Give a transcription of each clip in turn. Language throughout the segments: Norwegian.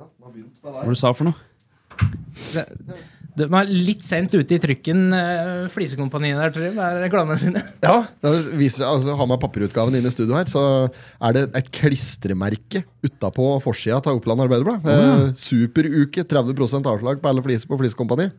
Hva var det du sa for noe? De er litt sent ute i trykken, uh, Flisekompaniet der, tror jeg, med reklamene sine. Ja, det viser, altså, Har man papirutgaven inne i studio her, så er det et klistremerke utapå forsida av Oppland Arbeiderblad. Eh, superuke, 30 avslag på alle fliser på Flisekompaniet.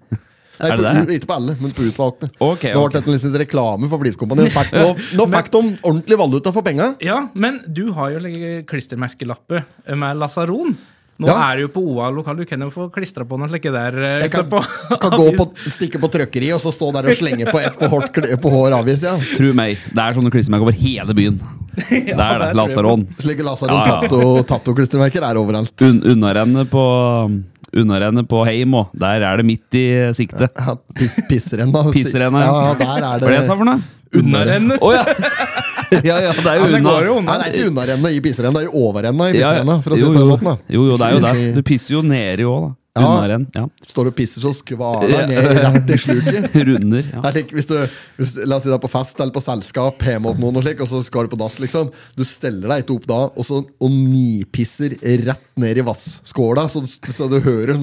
Nei, Er det på, det? Ikke på alle, men på utvalgte. Okay, okay. Det ble det litt reklame for Fliskompaniet. Nå fikk, nå, fikk de ordentlig valuta for penga. Ja, men du har jo klistremerkelappe med lasaron. Nå Ja. er du jo på OA lokal, du kan jo få klistra på noe slike der. Uh, Jeg kan, på kan gå på, stikke på trøkkeri og så stå der og slenge på ett på, hårt, på hår avis. Ja. Tro meg, det er sånne klistremerker over hele byen. Det er det. Lasaron. Slike Lasaron Ja, ja. tatto- tatto-klistremerker er overalt. Un Unnarennet på Unnarennet på Heim òg. Der er det midt i sikte. Ja, piss, pissrenna. Pisserenna, Ja, ja. der er Hva det er det jeg sa for noe? Unnarennet. Oh, ja! ja! Ja, det er jo Ja, det unna. går Nei, det er ikke unnarennet i pisserennet, det er jo overrennet i Ja, ja. pisserenna. For å si jo, jo. jo, jo, det er jo det. Du pisser jo nedi òg, da. Ja. Ja. Står og pisser så skvaler Ja. ned rett i sluket. Runder. Det Ja. slik, hvis du, hvis, la oss si det er på fest eller på selskap, hjemme hos noen, og slik, og så skal du på dass. liksom Du steller deg ikke opp da og, så, og nipisser rett ned i vasskåla, så, så du hører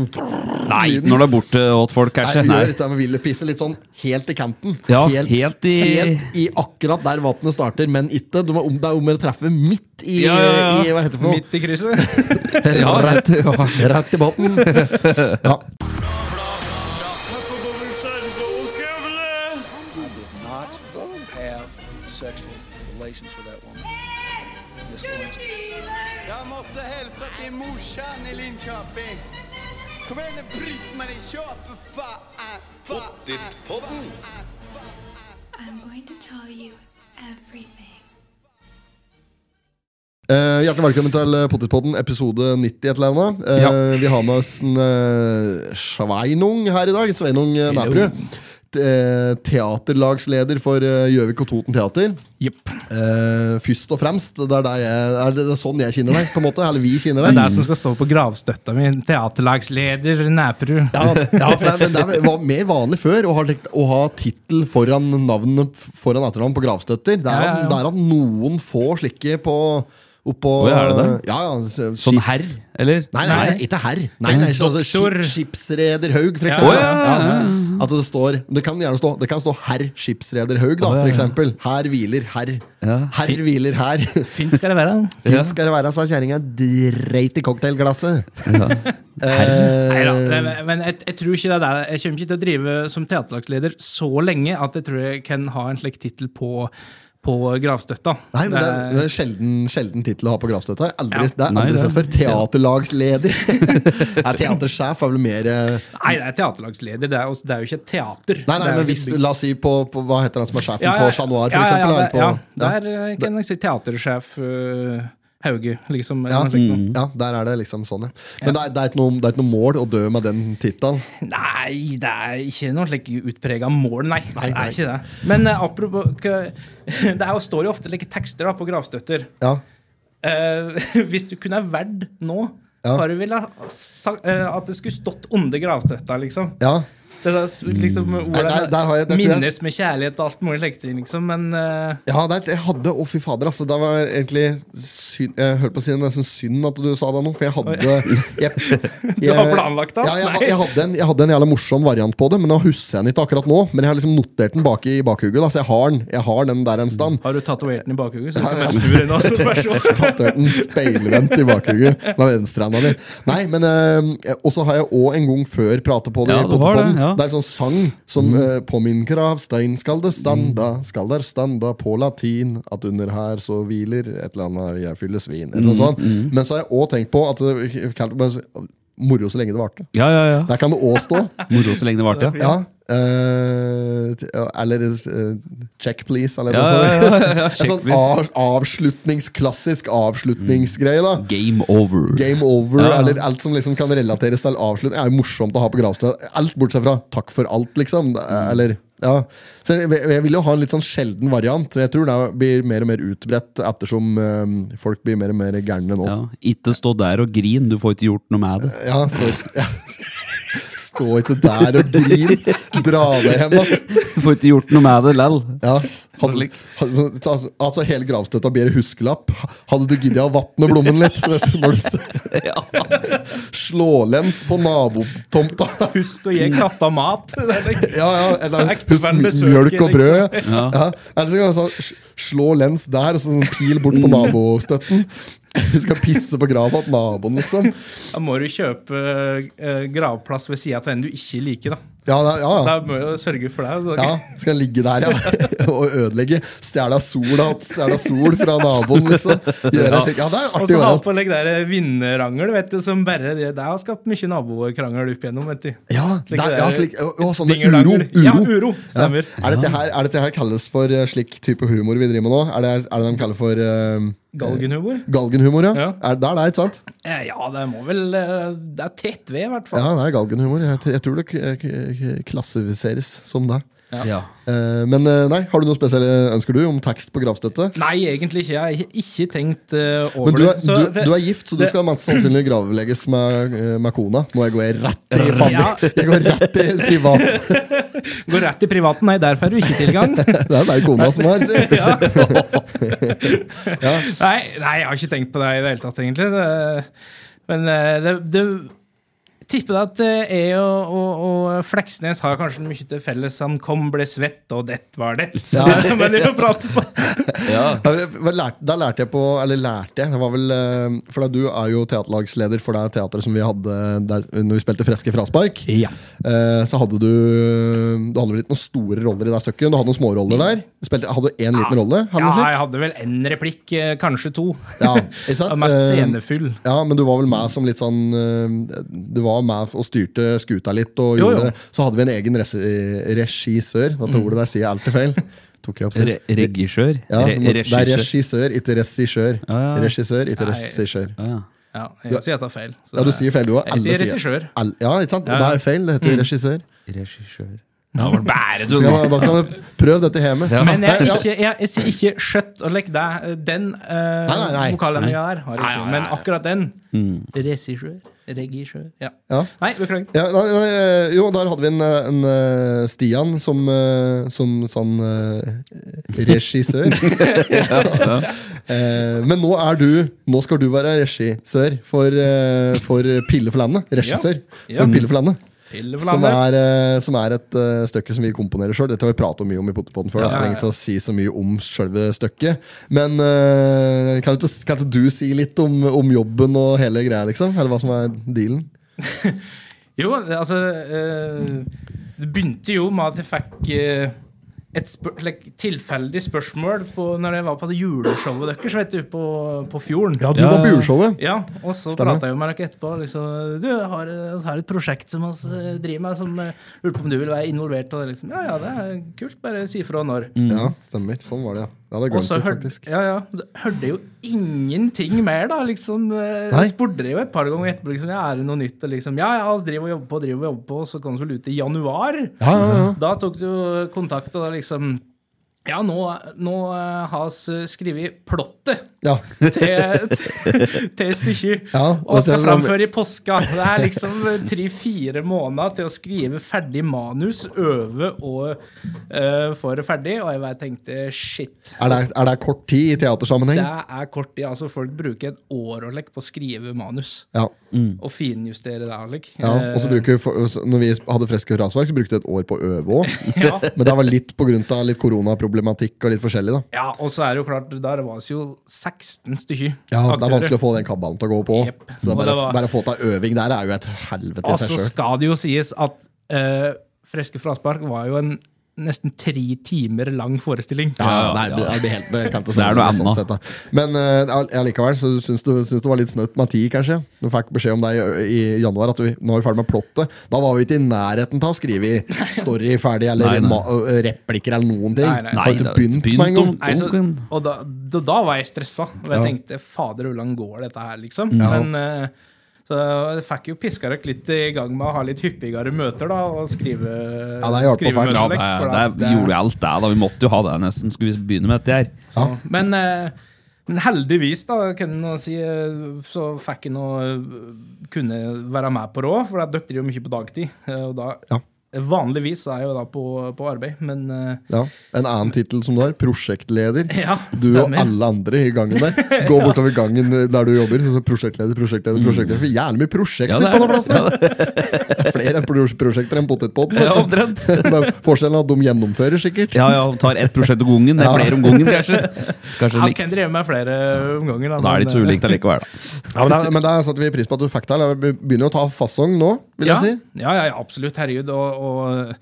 Nei, når du er borte åt folk, kanskje. Nei, gjør dette med ville pisse litt sånn helt i kanten. Ja, helt i- helt i akkurat der vannet starter, men ikke. Du må det er om å treffe midt i, Ja, ja, ja. i Hva heter det for noe? Midt i krysset. Ja, rett, ja. Rett i båten. Ja. Jag måste hälsa till morsan i Linköping. Kom igen Britt-Marie, kör för fan! Pottit-podden. I'm going to tell you everything. Eh, hjertelig velkommen til eh, Pottispodden, episode 90 et eller annet. Uh, Ja. Vi har med oss en uh, Sveinung her i dag. Sveinung uh, eh, teaterlagsleder for Gjøvik og Toten Teater. Yep. Først og fremst. Det er, jeg, er det, det er sånn jeg kjenner deg, på en måte. Eller vi kjenner Det er deg. det som skal stå på gravstøtta mi. Teaterlagsleder Næprud. Ja, ja, for det, men det var mer vanlig før å ha, å ha tittel foran navnet foran etternavn på gravstøtter. Det er. At, det er at noen få slike på oppå ja, er det det? Ja, ja, Sånn herr, eller? Nei, nei, nei, ikke herr. Nei, nei, sånn, altså, skipsreder Haug, for Ja. eksempel. Å, ja, ja, ja. At det står Det kan gjerne stå Det kan stå herr skipsreder Haug, da, oh, ja, for eksempel. Her hviler herr. Ja. Herr hviler her. Fint skal det være. Fint skal det være, sa kjerringa. Dreit i cocktailglasset. Eh, det- men jeg, jeg tror ikke det der Jeg kommer ikke til å drive som teaterlagsleder så lenge at jeg tror jeg kan ha en slik tittel på, på gravstøtta. Nei, men det er, Det- det er sjelden, sjelden tittel å ha på gravstøtta. Aldri, Ja. Det er aldri sett før. Teaterlagsleder. Nei, teatersjef er vel mer eh, Nei, det er teaterlagsleder. Det er, jo- det er jo ikke et teater. Nei, nei, men hvis, ikke la oss si på, på Hva heter han som er sjefen Ja, ja, på Chat Noir, for ja, ja? Ja, på, ja, ja. der eh, kan jeg si teatersjef eh, Hauge, liksom. Ja. noe. Ja, der er det liksom sånn, ja. Men det, er, det, er ikke noe, det er ikke noe mål å dø med den tittelen. Nei, det er ikke noe slik utprega mål, nei. Det er ikke det. Men uh, apropos Det er jo, står jo ofte like tekster da, på gravstøtter. Ja. Uh, hvis du kunne valgt nå, Ja. hva du ville ha sagt eh, at det skulle stått under gravstøtta, liksom? ja. Det der, liksom, liksom Nei, der- der har jeg- minnes jeg- Minnes med kjærlighet og alt mulig slikt, liksom, men uh... Ja, det, er- jeg hadde Å, fy fader, altså. Det var egentlig synd Jeg hørte på å si det nesten synd at du sa det nå, for jeg hadde jeg, jeg, Du har planlagt det? Ja, jeg, Nei. jeg, hadde en, jeg hadde en jævla morsom variant på det, men nå husker jeg den ikke akkurat nå. Men jeg har liksom notert den bak i bakhugget. Da, så jeg har den Jeg har den der en stand. har du tatovert den i bakhugget? Så du kan ja. bare snu den også. Tatovert den speilvendt i bakhugget med venstrehanda di. Nei, men uh, Og så har jeg òg en gang før pratet på det. Ja, i Pottepodden. det, ja. Det er en sånn sang som eh, På min gravstein skal det standa, skal der standa på latin, at under her så hviler et eller annet jeg fyller svin. Eller noe sånt. Men så har jeg òg tenkt på at bare Moro så lenge det varte. Ja, ja, ja. Der kan det òg stå. Moro så lenge det varte, ja. Ja. Ja, eller uh, check, please. Eller noe ja, sånt. ja, ja, sånn av, avslutnings, klassisk avslutningsgreie. da Game over. Game over, eller alt som liksom kan relateres til avslutning, Det er jo morsomt å ha på gravstedet. Alt bortsett fra 'takk for alt', liksom. Er- Eller, ja. Så jeg, jeg vil jo ha en litt sånn sjelden variant. Jeg tror det blir mer og mer utbredt ettersom eh, folk blir mer og mer gærne nå. Ja. Ikke stå der og grin, du får ikke gjort noe med det. Ja, stå, ja. Stå ikke der og grin. Dra deg hjem, da. Du får ikke gjort noe med det lell. Ja. Hadde, hadde, altså, altså Hele gravstøtta blir huskelapp. Hadde du giddet å vatne blommen litt? ja. du, slålens på nabotomta. Husk å gi katta mat. Ja, ja, eller husk mjølk og brød. liksom. Ja. Ja. Eller så kan sånn, slå lens der, og så sånn pil bort på nabostøtten. Du skal pisse på grava til naboen, liksom. Da må du kjøpe eh, gravplass ved sida av en du ikke liker. da. Ja, ja, ja. Da må du sørge for det. Så. ja skal jeg ligge der, ja. Og ødelegge. Stjele da. stjele sol fra naboen, liksom. Gjøre slik. Ja, det er Og artig så å ha være. på legge der vinnerrangel, vet du, som bare det Det har skapt mye nabokrangel opp igjennom, vet du. Ja, der, det ja er slik, og, og sånne uro. Uro. Ja, uro. Stemmer. Ja. Er, dette her, er dette her kalles for eh, slik type humor vi driver med nå? Er det, er det de kaller for eh, Galgenhumor? galgenhumor? Ja. Ja. Er, det er det, ikke sant? Eh, Ja, det må vel eh, Det er tett ved, i hvert fall. Ja, det er galgenhumor. Jeg, jeg tror det klassifiseres som det. Ja. Uh, men eh, nei, har du noe spesielle ønsker du om tekst på gravstøtte? Nei, egentlig ikke. Jeg har ikke tenkt uh, over Men du er, det. Men du, du er gift, så du det- skal mest sannsynlig gravlegges med, eh, med kona. Nå jeg går rett i faen. Ja. Jeg går rett i privat. Går rett i privaten. Nei, derfor er du ikke tilgang. Det er bare kona som har, ja. Nei, nei, jeg har ikke tenkt på det i det hele tatt, egentlig. Det, men eh, det, det tipper at eh, jeg og, og, og Fleksnes har kanskje mye til felles. Han kom, ble svett, og det var det. Ja. som jeg driver og prater på. Ja. Ja, Da lærte jeg på Eller lærte jeg, det var vel eh, For da du er jo teaterlagsleder for det teatret som vi hadde der når vi spilte Freske fraspark. Ja. Eh, Så hadde du Du hadde vel ikke noen store roller i det stykket? Du hadde noen småroller der? Spilte, hadde du én liten rolle? Ja, jeg hadde vel én replikk, kanskje to. Ja, ikke sant? Mest scenefull. Ja, men du var vel med som litt sånn Du var med og styrte skuta litt. Og Jo, jo. det. Så hadde vi en egen regissør. Dette ordet der sier jeg alltid feil. Tok jeg opp Re regissør? Ja, Re det er regissør. ikke regissør. Ah, ja. Regissør, ikke regissør. Ah, ja. Ja, jeg sier at det er feil. Så Ja, du sier feil, du òg. Jeg sier regissør. Ja, ikke sant? Og Ja. det er feil. Det heter jo regissør. Regissør. Ja, bære, du, da skal du prøve dette hjemme. Ja. Men jeg, ikke, jeg, jeg sier ikke skjøtt og legg deg. Den uh, nei. vokalendringa der har jeg ikke. Men akkurat den Mm. Regissør. Regissør. Ja. Ja. Nei, beklager. Ja, nei, nei, eh, jo, der hadde vi en, eh, en eh, Stian som, som sånn regissør. ja, Men nå er du Nå skal du være regissør for, for Pille for landet. Regissør Ja. for Pille for landet. Som er, eh, som er et uh, stykke som vi komponerer sjøl. Dette har vi pratet mye om i Pottepotten før. Ja, ja, jeg ja, trenger å si så mye om selve stykket. Men uh, kan, ikke, kan ikke du si litt om, om jobben og hele greia, liksom? Eller hva som er dealen? Jo, altså uh, Det begynte jo med at jeg fikk eh, et spør like, tilfeldig spørsmål på, når jeg var på det juleshowet deres vet du, på, på Fjorden. Ja, du Ja. var på juleshowet. Ja, og så prata jeg med dere etterpå. Liksom, du har, har et prosjekt som vi driver med, som jeg lurer på om du vil være involvert Og Liksom, ja, ja, det er kult. Bare si fra når. Ja, stemmer. Sånn var det, ja. Og så hørte, ja, ja, hørte jeg jo ingenting mer, da. Liksom, Nei. jeg spurte jo et par ganger etterpå. Liksom, ja, er det noe nytt? Og liksom, ja, ja, altså, driver og jobber på, driver og jobber på, og så kom det vel ut i januar. Ja, ja, ja. Da tok du kontakt, og da liksom Ja, nå, nå eh, har vi skrevet plottet ja. til, til, stykket. Ja, og skal framføre i påska. Det er liksom tre-fire måneder til å skrive ferdig manus, øve og uh, få det ferdig. Og jeg bare tenkte shit. Er, det, er det kort tid i teatersammenheng? Det er kort tid. altså Folk bruker et år og like, på å skrive manus. Ja. Og finjustere det. Like. ja. Og så bruker vi, når vi hadde Freske fraspark, så brukte vi et år på å øve òg. ja. Men det var litt på grunn av litt koronaproblematikk og litt forskjellig, da. ja, og så er det jo klart, der var det jo 16 stykker. Ja, Det er vanskelig å få den kabalen til å gå på. Yep. Så bare, var- bare få til øving der er jo et helvete i Og seg så skal det jo sies at uh, Freske fraspark var jo en nesten tre timer lang forestilling. Ja, Ja, ja, ja. det blir helt, det Det er noe sånn annet. sett. Men uh, allikevel så syns du, syns det var litt snaut med tid, kanskje? Du fikk beskjed om det i, i januar, at vi, nå er vi ferdig med plottet. Da var vi ikke i nærheten til å skrive story ferdig, eller Nei, nei. ma replikker, eller noen ting. Nei, nei. Har ikke det er begynt begynt med en gang. Nei, så, og da, da, da var jeg stressa. Og jeg Ja. tenkte fader, hvor langt går dette her, liksom? Ja. Men eh, så jeg fikk jo piska dere litt i gang med å ha litt hyppigere møter, da, og skrive Ja, det hjalp fælt. Ja, det, det, det, gjorde jo alt det, da. Vi måtte jo ha det nesten. Skulle vi begynne med dette her? Så, men, eh, men heldigvis, da, kan jeg si, eh, så fikk jeg nå eh, kunne være med på råd, for at dere driver jo mye på dagtid. Og da Ja. Vanligvis er jeg jo da på, på arbeid, men uh, Ja. En annen tittel som du har, prosjektleder. ja, Du og alle andre i gangen der. Gå bortover gangen der du jobber. Så prosjektleder, prosjektleder, prosjektleder. For jævlig mye prosjekter Ja, er- på den plassen! Flere prosjekter enn potetpott. Ja, omtrent. Forskjellen er at de gjennomfører, sikkert. Ja, ja, tar ett prosjekt om gangen. Det er flere om gangen, kanskje. Kanskje Han kan drive med flere om gangen. Da er det ikke så men, ulikt allikevel, da. Ja, men, det, men det setter vi pris på at du fikk det. Vi begynner jo å ta fasong nå, vil ja, jeg si. ja, ja, ja, absolutt. Herregud. Og, og eh,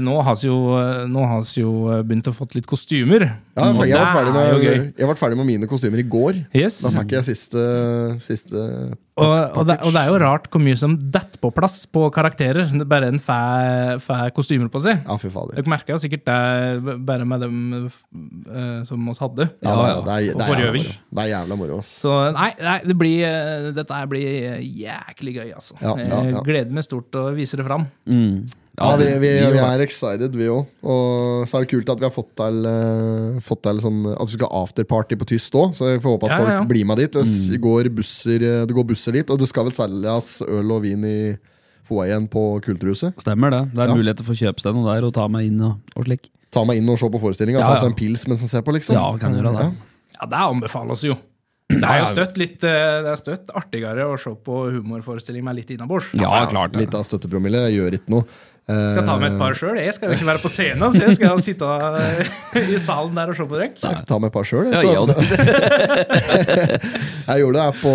nå har vi jo, vi jo begynt å fått litt kostymer. Ja, for jeg, ble med, jeg ble ferdig med mine kostymer i går. Yes. Da fikk jeg siste, siste Og, og, det, og det er jo rart hvor mye som detter på plass på karakterer. Det er bare en fæ kostymer på seg. Ja, fy fader. Dere merker jo sikkert det bare med dem uh, som oss hadde. Ja, Ja, ja. Det, er, det, er jævla moro. det er jævla moro. Så nei, nei det blir, eh, dette her blir eh, jæklig gøy, altså. Ja, ja, ja. Jeg gleder meg stort til å vise det fram. Mm. Ja, vi, vi, vi er excited, vi òg. Og så er det kult at vi har fått til, uh, fått til sånn At vi skal ha afterparty på Tyst òg, så jeg får håpe at Ja, folk ja, ja. blir med dit. Det, går busser, eh, det går busser dit, og det skal vel selges øl og vin i foajeen på Kulturhuset. Stemmer det. Det er Ja. muligheter for å kjøpe seg noe der og ta meg inn og, og slik. Ta meg inn og se på forestillinga. Ja, Ta seg en pils mens en ser på, liksom. Ja, kan gjøre det. Ja, det anbefales jo. Det er jo støtt litt eh, Det er støtt artigere å se på humorforestilling med litt innabords. Ja, klart det. Litt av støttepromille gjør ikke noe. Skal ta med et par sjøl. Jeg skal jo ikke være på scenen, så jeg skal jo sitte eh, i salen der og se på dere. Nei, ta med et par sjøl. jeg. ja, Jeg gjorde det her på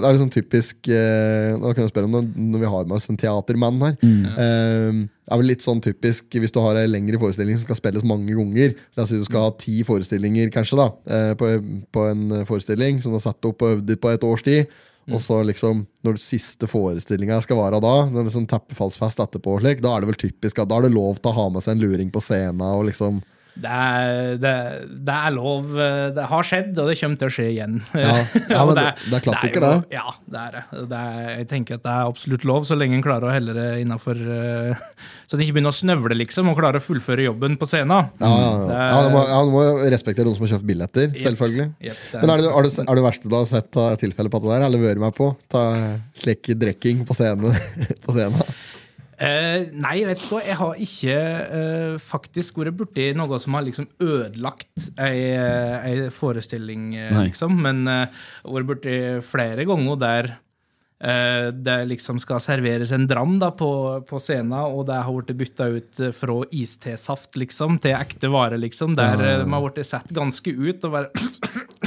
Det er liksom typisk eh, Nå kan jeg spørre om når, når vi har med oss en teatermann her. Eh, det er vel litt sånn typisk hvis du har en lengre forestilling som skal spilles mange ganger. La oss si du skal ha ti forestillinger kanskje da eh, på, på en forestilling som du har satt opp og øvd på et års tid. Og så liksom, når siste forestillinga skal være da, når det sånn teppefallsfest etterpå, slik, da er det vel typisk at da er det lov til å ha med seg en luring på scenen. og liksom Det er, det, det er lov. eh, Det har skjedd, og det kommer til å skje igjen. Ja, ja, men det- det er klassiker, jo- Ja, det er det. det er, jeg tenker at det er absolutt lov, så lenge en klarer å helle det innafor Så en ikke begynner å snøvle, liksom, og klarer å fullføre jobben på scenen. Ja, ja, ja. Er- ja, du må, du må respektere noen som har kjøpt billetter, selvfølgelig. Yep, det er- Men er det, er, det, er det verste du har sett av tilfelle på det der, eller vært med på? Ta slik drikking på scenen? på scenen. Eh, nei, vet du hva, jeg har ikke eh, faktisk vært borti noe som har liksom ødelagt ei, eh, ei forestilling, eh, liksom. Men eh, vært borti flere ganger der det liksom skal serveres en dram da på, på scenen, og det har blitt bytta ut eh, fra istesaft liksom, til ekte vare, liksom. Der eh, de har blitt sett ganske ut og bare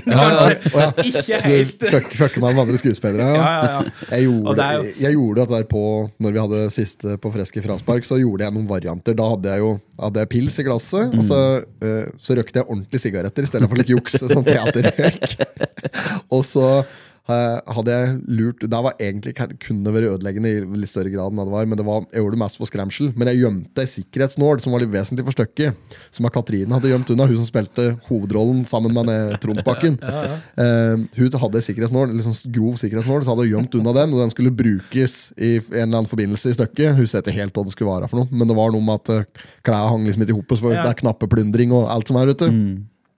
Ja, ja, ja, ja. Ikke helt. Fucker man med andre skuespillere? Ja, Ja. ja, ja. Jeg, gjorde, jeg gjorde det der på Når vi hadde siste på Freske fraspark, så gjorde jeg noen varianter. Da hadde jeg jo hadde jeg pils i glasset, og så, uh, så røkte jeg ordentlige sigaretter i stedet for litt juks. Sånn teaterrøyk. og så eh, hadde jeg lurt Det var egentlig kunne vært ødeleggende i litt større grad enn det var, men det var, jeg gjorde det mest for skremsel. Men jeg gjemte ei sikkerhetsnål som var litt vesentlig for stykket, som er Katrine hadde gjemt unna. Hun som spilte hovedrollen sammen med Tronsbakken. ja, ja. Eh, hun hadde sikkerhetsnål, sånn grov sikkerhetsnål, så hadde hun gjemt unna den, og den skulle brukes i en eller annen forbindelse i stykket. Hun ikke helt hva det skulle være for noe, men det var noe med at uh, klærne hang liksom ikke i hopet, for Ja. det er knappeplyndring og alt som er ute.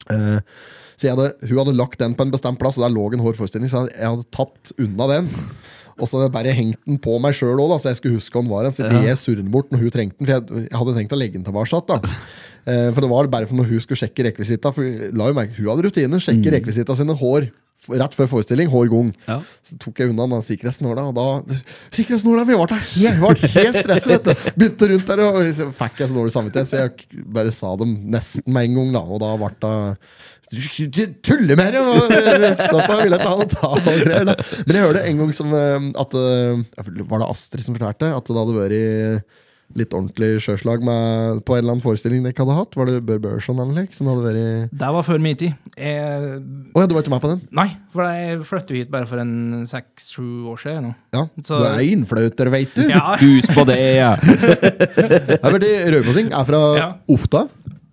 Eh, så jeg hadde, hun hadde lagt den på en bestemt plass, og der lå en hård forestilling, så jeg hadde tatt unna den. Og så hadde jeg bare hengt den på meg sjøl òg, så jeg skulle huske hvor den var. Så ikke jeg surret den bort når hun trengte den. For jeg, jeg hadde tenkt å legge den tilbake. Da. Eh, for det var bare for når hun skulle sjekke rekvisitta. For la jo merke, hun hadde rutiner. Sjekke rekvisitta sine hår rett før forestilling. Hår gang. Ja. Så tok jeg unna den sikkerhetsnåla, og da Sikkerhetsnåla Vi ble helt, ble helt stresset, vet du! Begynte rundt der, og så fikk jeg så dårlig samvittighet, så jeg bare sa dem nesten med en gang, da. Og da ble det du tuller med det! eh, Dette vil jeg ta. Men jeg hørte en gang som eh, at eh, Var det Astrid som fortalte? At det hadde vært litt ordentlig sjøslag med, på en eller annen forestilling dere ikke hadde hatt? Var det Bør Børson eller noe? Som hadde vært Det var før min tid. Jeg, oh, ja, du var ikke med på den? nei, for jeg flyttet hit bare for en seks-sju år siden. Nå. Ja, Så- Du er innfløter, veit du! Ja, Hus på det, ja. Raufossing. Er fra Ja. Ofta.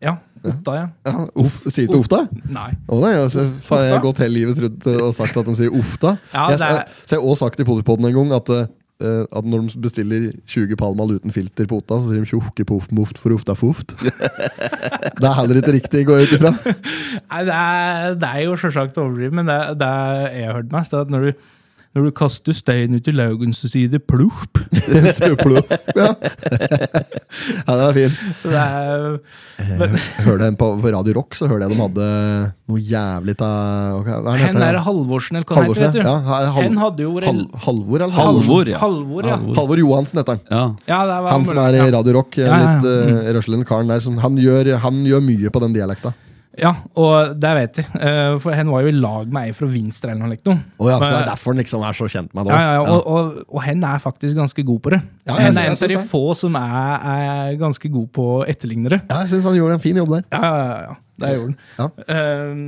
ja, Otta, ja. Ja, Uff, Sier du Ofta? Nei. Å nei, altså, faen, jeg har gått hele livet rundt og sagt at de sier Ofta. Ja, jeg, er- så jeg har også sagt i Polipodden en gang at, uh, at når de bestiller 20 Palmal uten filter på Otta, så sier de 'tjokke poff moft for ofta foft'. det er heller ikke riktig, går jeg ut ifra. Nei, det er, det er jo selvsagt å overdrive, men det, det jeg har hørt mest, er at når du, Når du kaster stein ut i laugen, så sier det plopp. Plopp, ja. ja, den er fin. Det er, Jeg hørte en på, på Radio Rock, så hørte jeg de hadde noe jævlig av Hva er det hen er Halvorsen, eller hva han Halvorsen, heter, vet du. ja. Hal- Hen hadde jo Hal, Halvor, eller? Halvor, ja. Halvor, ja. Halvor Johansen heter han. Ja. Ja, det var Han som er i. Radio Rock. Ja. Litt uh, røslende karen der. Som, han, gjør, han gjør mye på den dialekta. Ja, og det vet jeg. Eh, For hen var jo i lag med ei fra Vinstra eller noe likt. noe. Og ja, så det er derfor han liksom er så kjent med det. Ja, ja, ja, og, og, og hen er faktisk ganske god på det. Ja, hen er en av de få som er, er ganske god på etterlignere. Ja, jeg syns han gjorde en fin jobb der. Ja, ja, ja, ja. Det gjorde han. Ja. Ehm,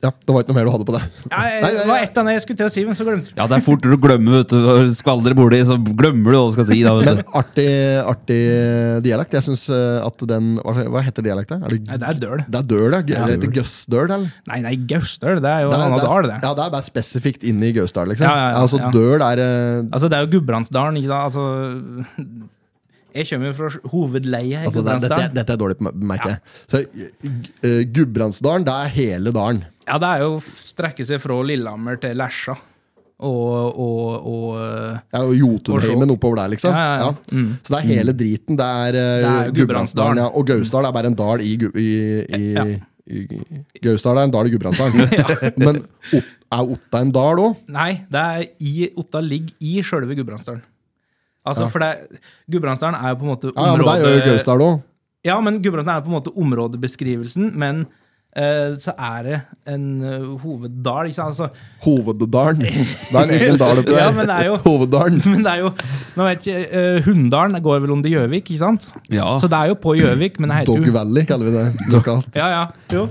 ja. Ja, Det var ikke noe mer du hadde på det. Ja, Nei, det var et av det jeg skulle til å si, men så glemte jeg. ja, det er fortere å glemme, vet du. Når du skvaldrer borti, så glemmer du hva du skal si. Da, Men vet du. artig, artig dialekt. Jeg syns at den Hva, heter dialekten? Er det, Nei, det er døl. det er døl, ja. Eller heter Gøssdøl, eller? Nei, nei, Gausdøl, det er jo Det en annen dal, det. ja, det er bare spesifikt inn i Gausdal, liksom. Ja, ja, ja, altså. Døl er eh, Altså, det er jo Gudbrandsdalen, ikke sant? Altså, jeg kommer jo fra hovedleiet altså, det, dette, dette er dårlig på merke. Så uh, Gudbrandsdalen, det er hele dalen. Ja, det er jo å strekke seg fra Lillehammer til Lesja. Og, og, og eh, Ja, og Jotunheimen oppover der, liksom. Ja, ja, ja. Mm. Så det er hele driten. Det er, uh, Det er Gudbrandsdalen. Og Gausdal er bare en dal i, i, i, i, Gausdal er en dal i Gudbrandsdalen. Men er Otta en dal òg? Nei, det er i, Otta ligger i sjølve Gudbrandsdalen. Altså, for det, Gudbrandsdalen er jo på en måte området ja, men det er jo Gausdal òg. Ja, men Gudbrandsdalen er på en måte områdebeskrivelsen, men eh, så er det en eh, hoveddal, ikke sant? Altså, Hoveddalen. Det er en egen dal oppi der. Ja, men det er jo- Hoveddalen. men det er jo Nå vet ikke, eh, Hunndalen går vel under Gjøvik, ikke sant? Ja. Så det er jo på Gjøvik, men det heter Dog jo Valley kaller vi det lokalt. Ja, ja, jo.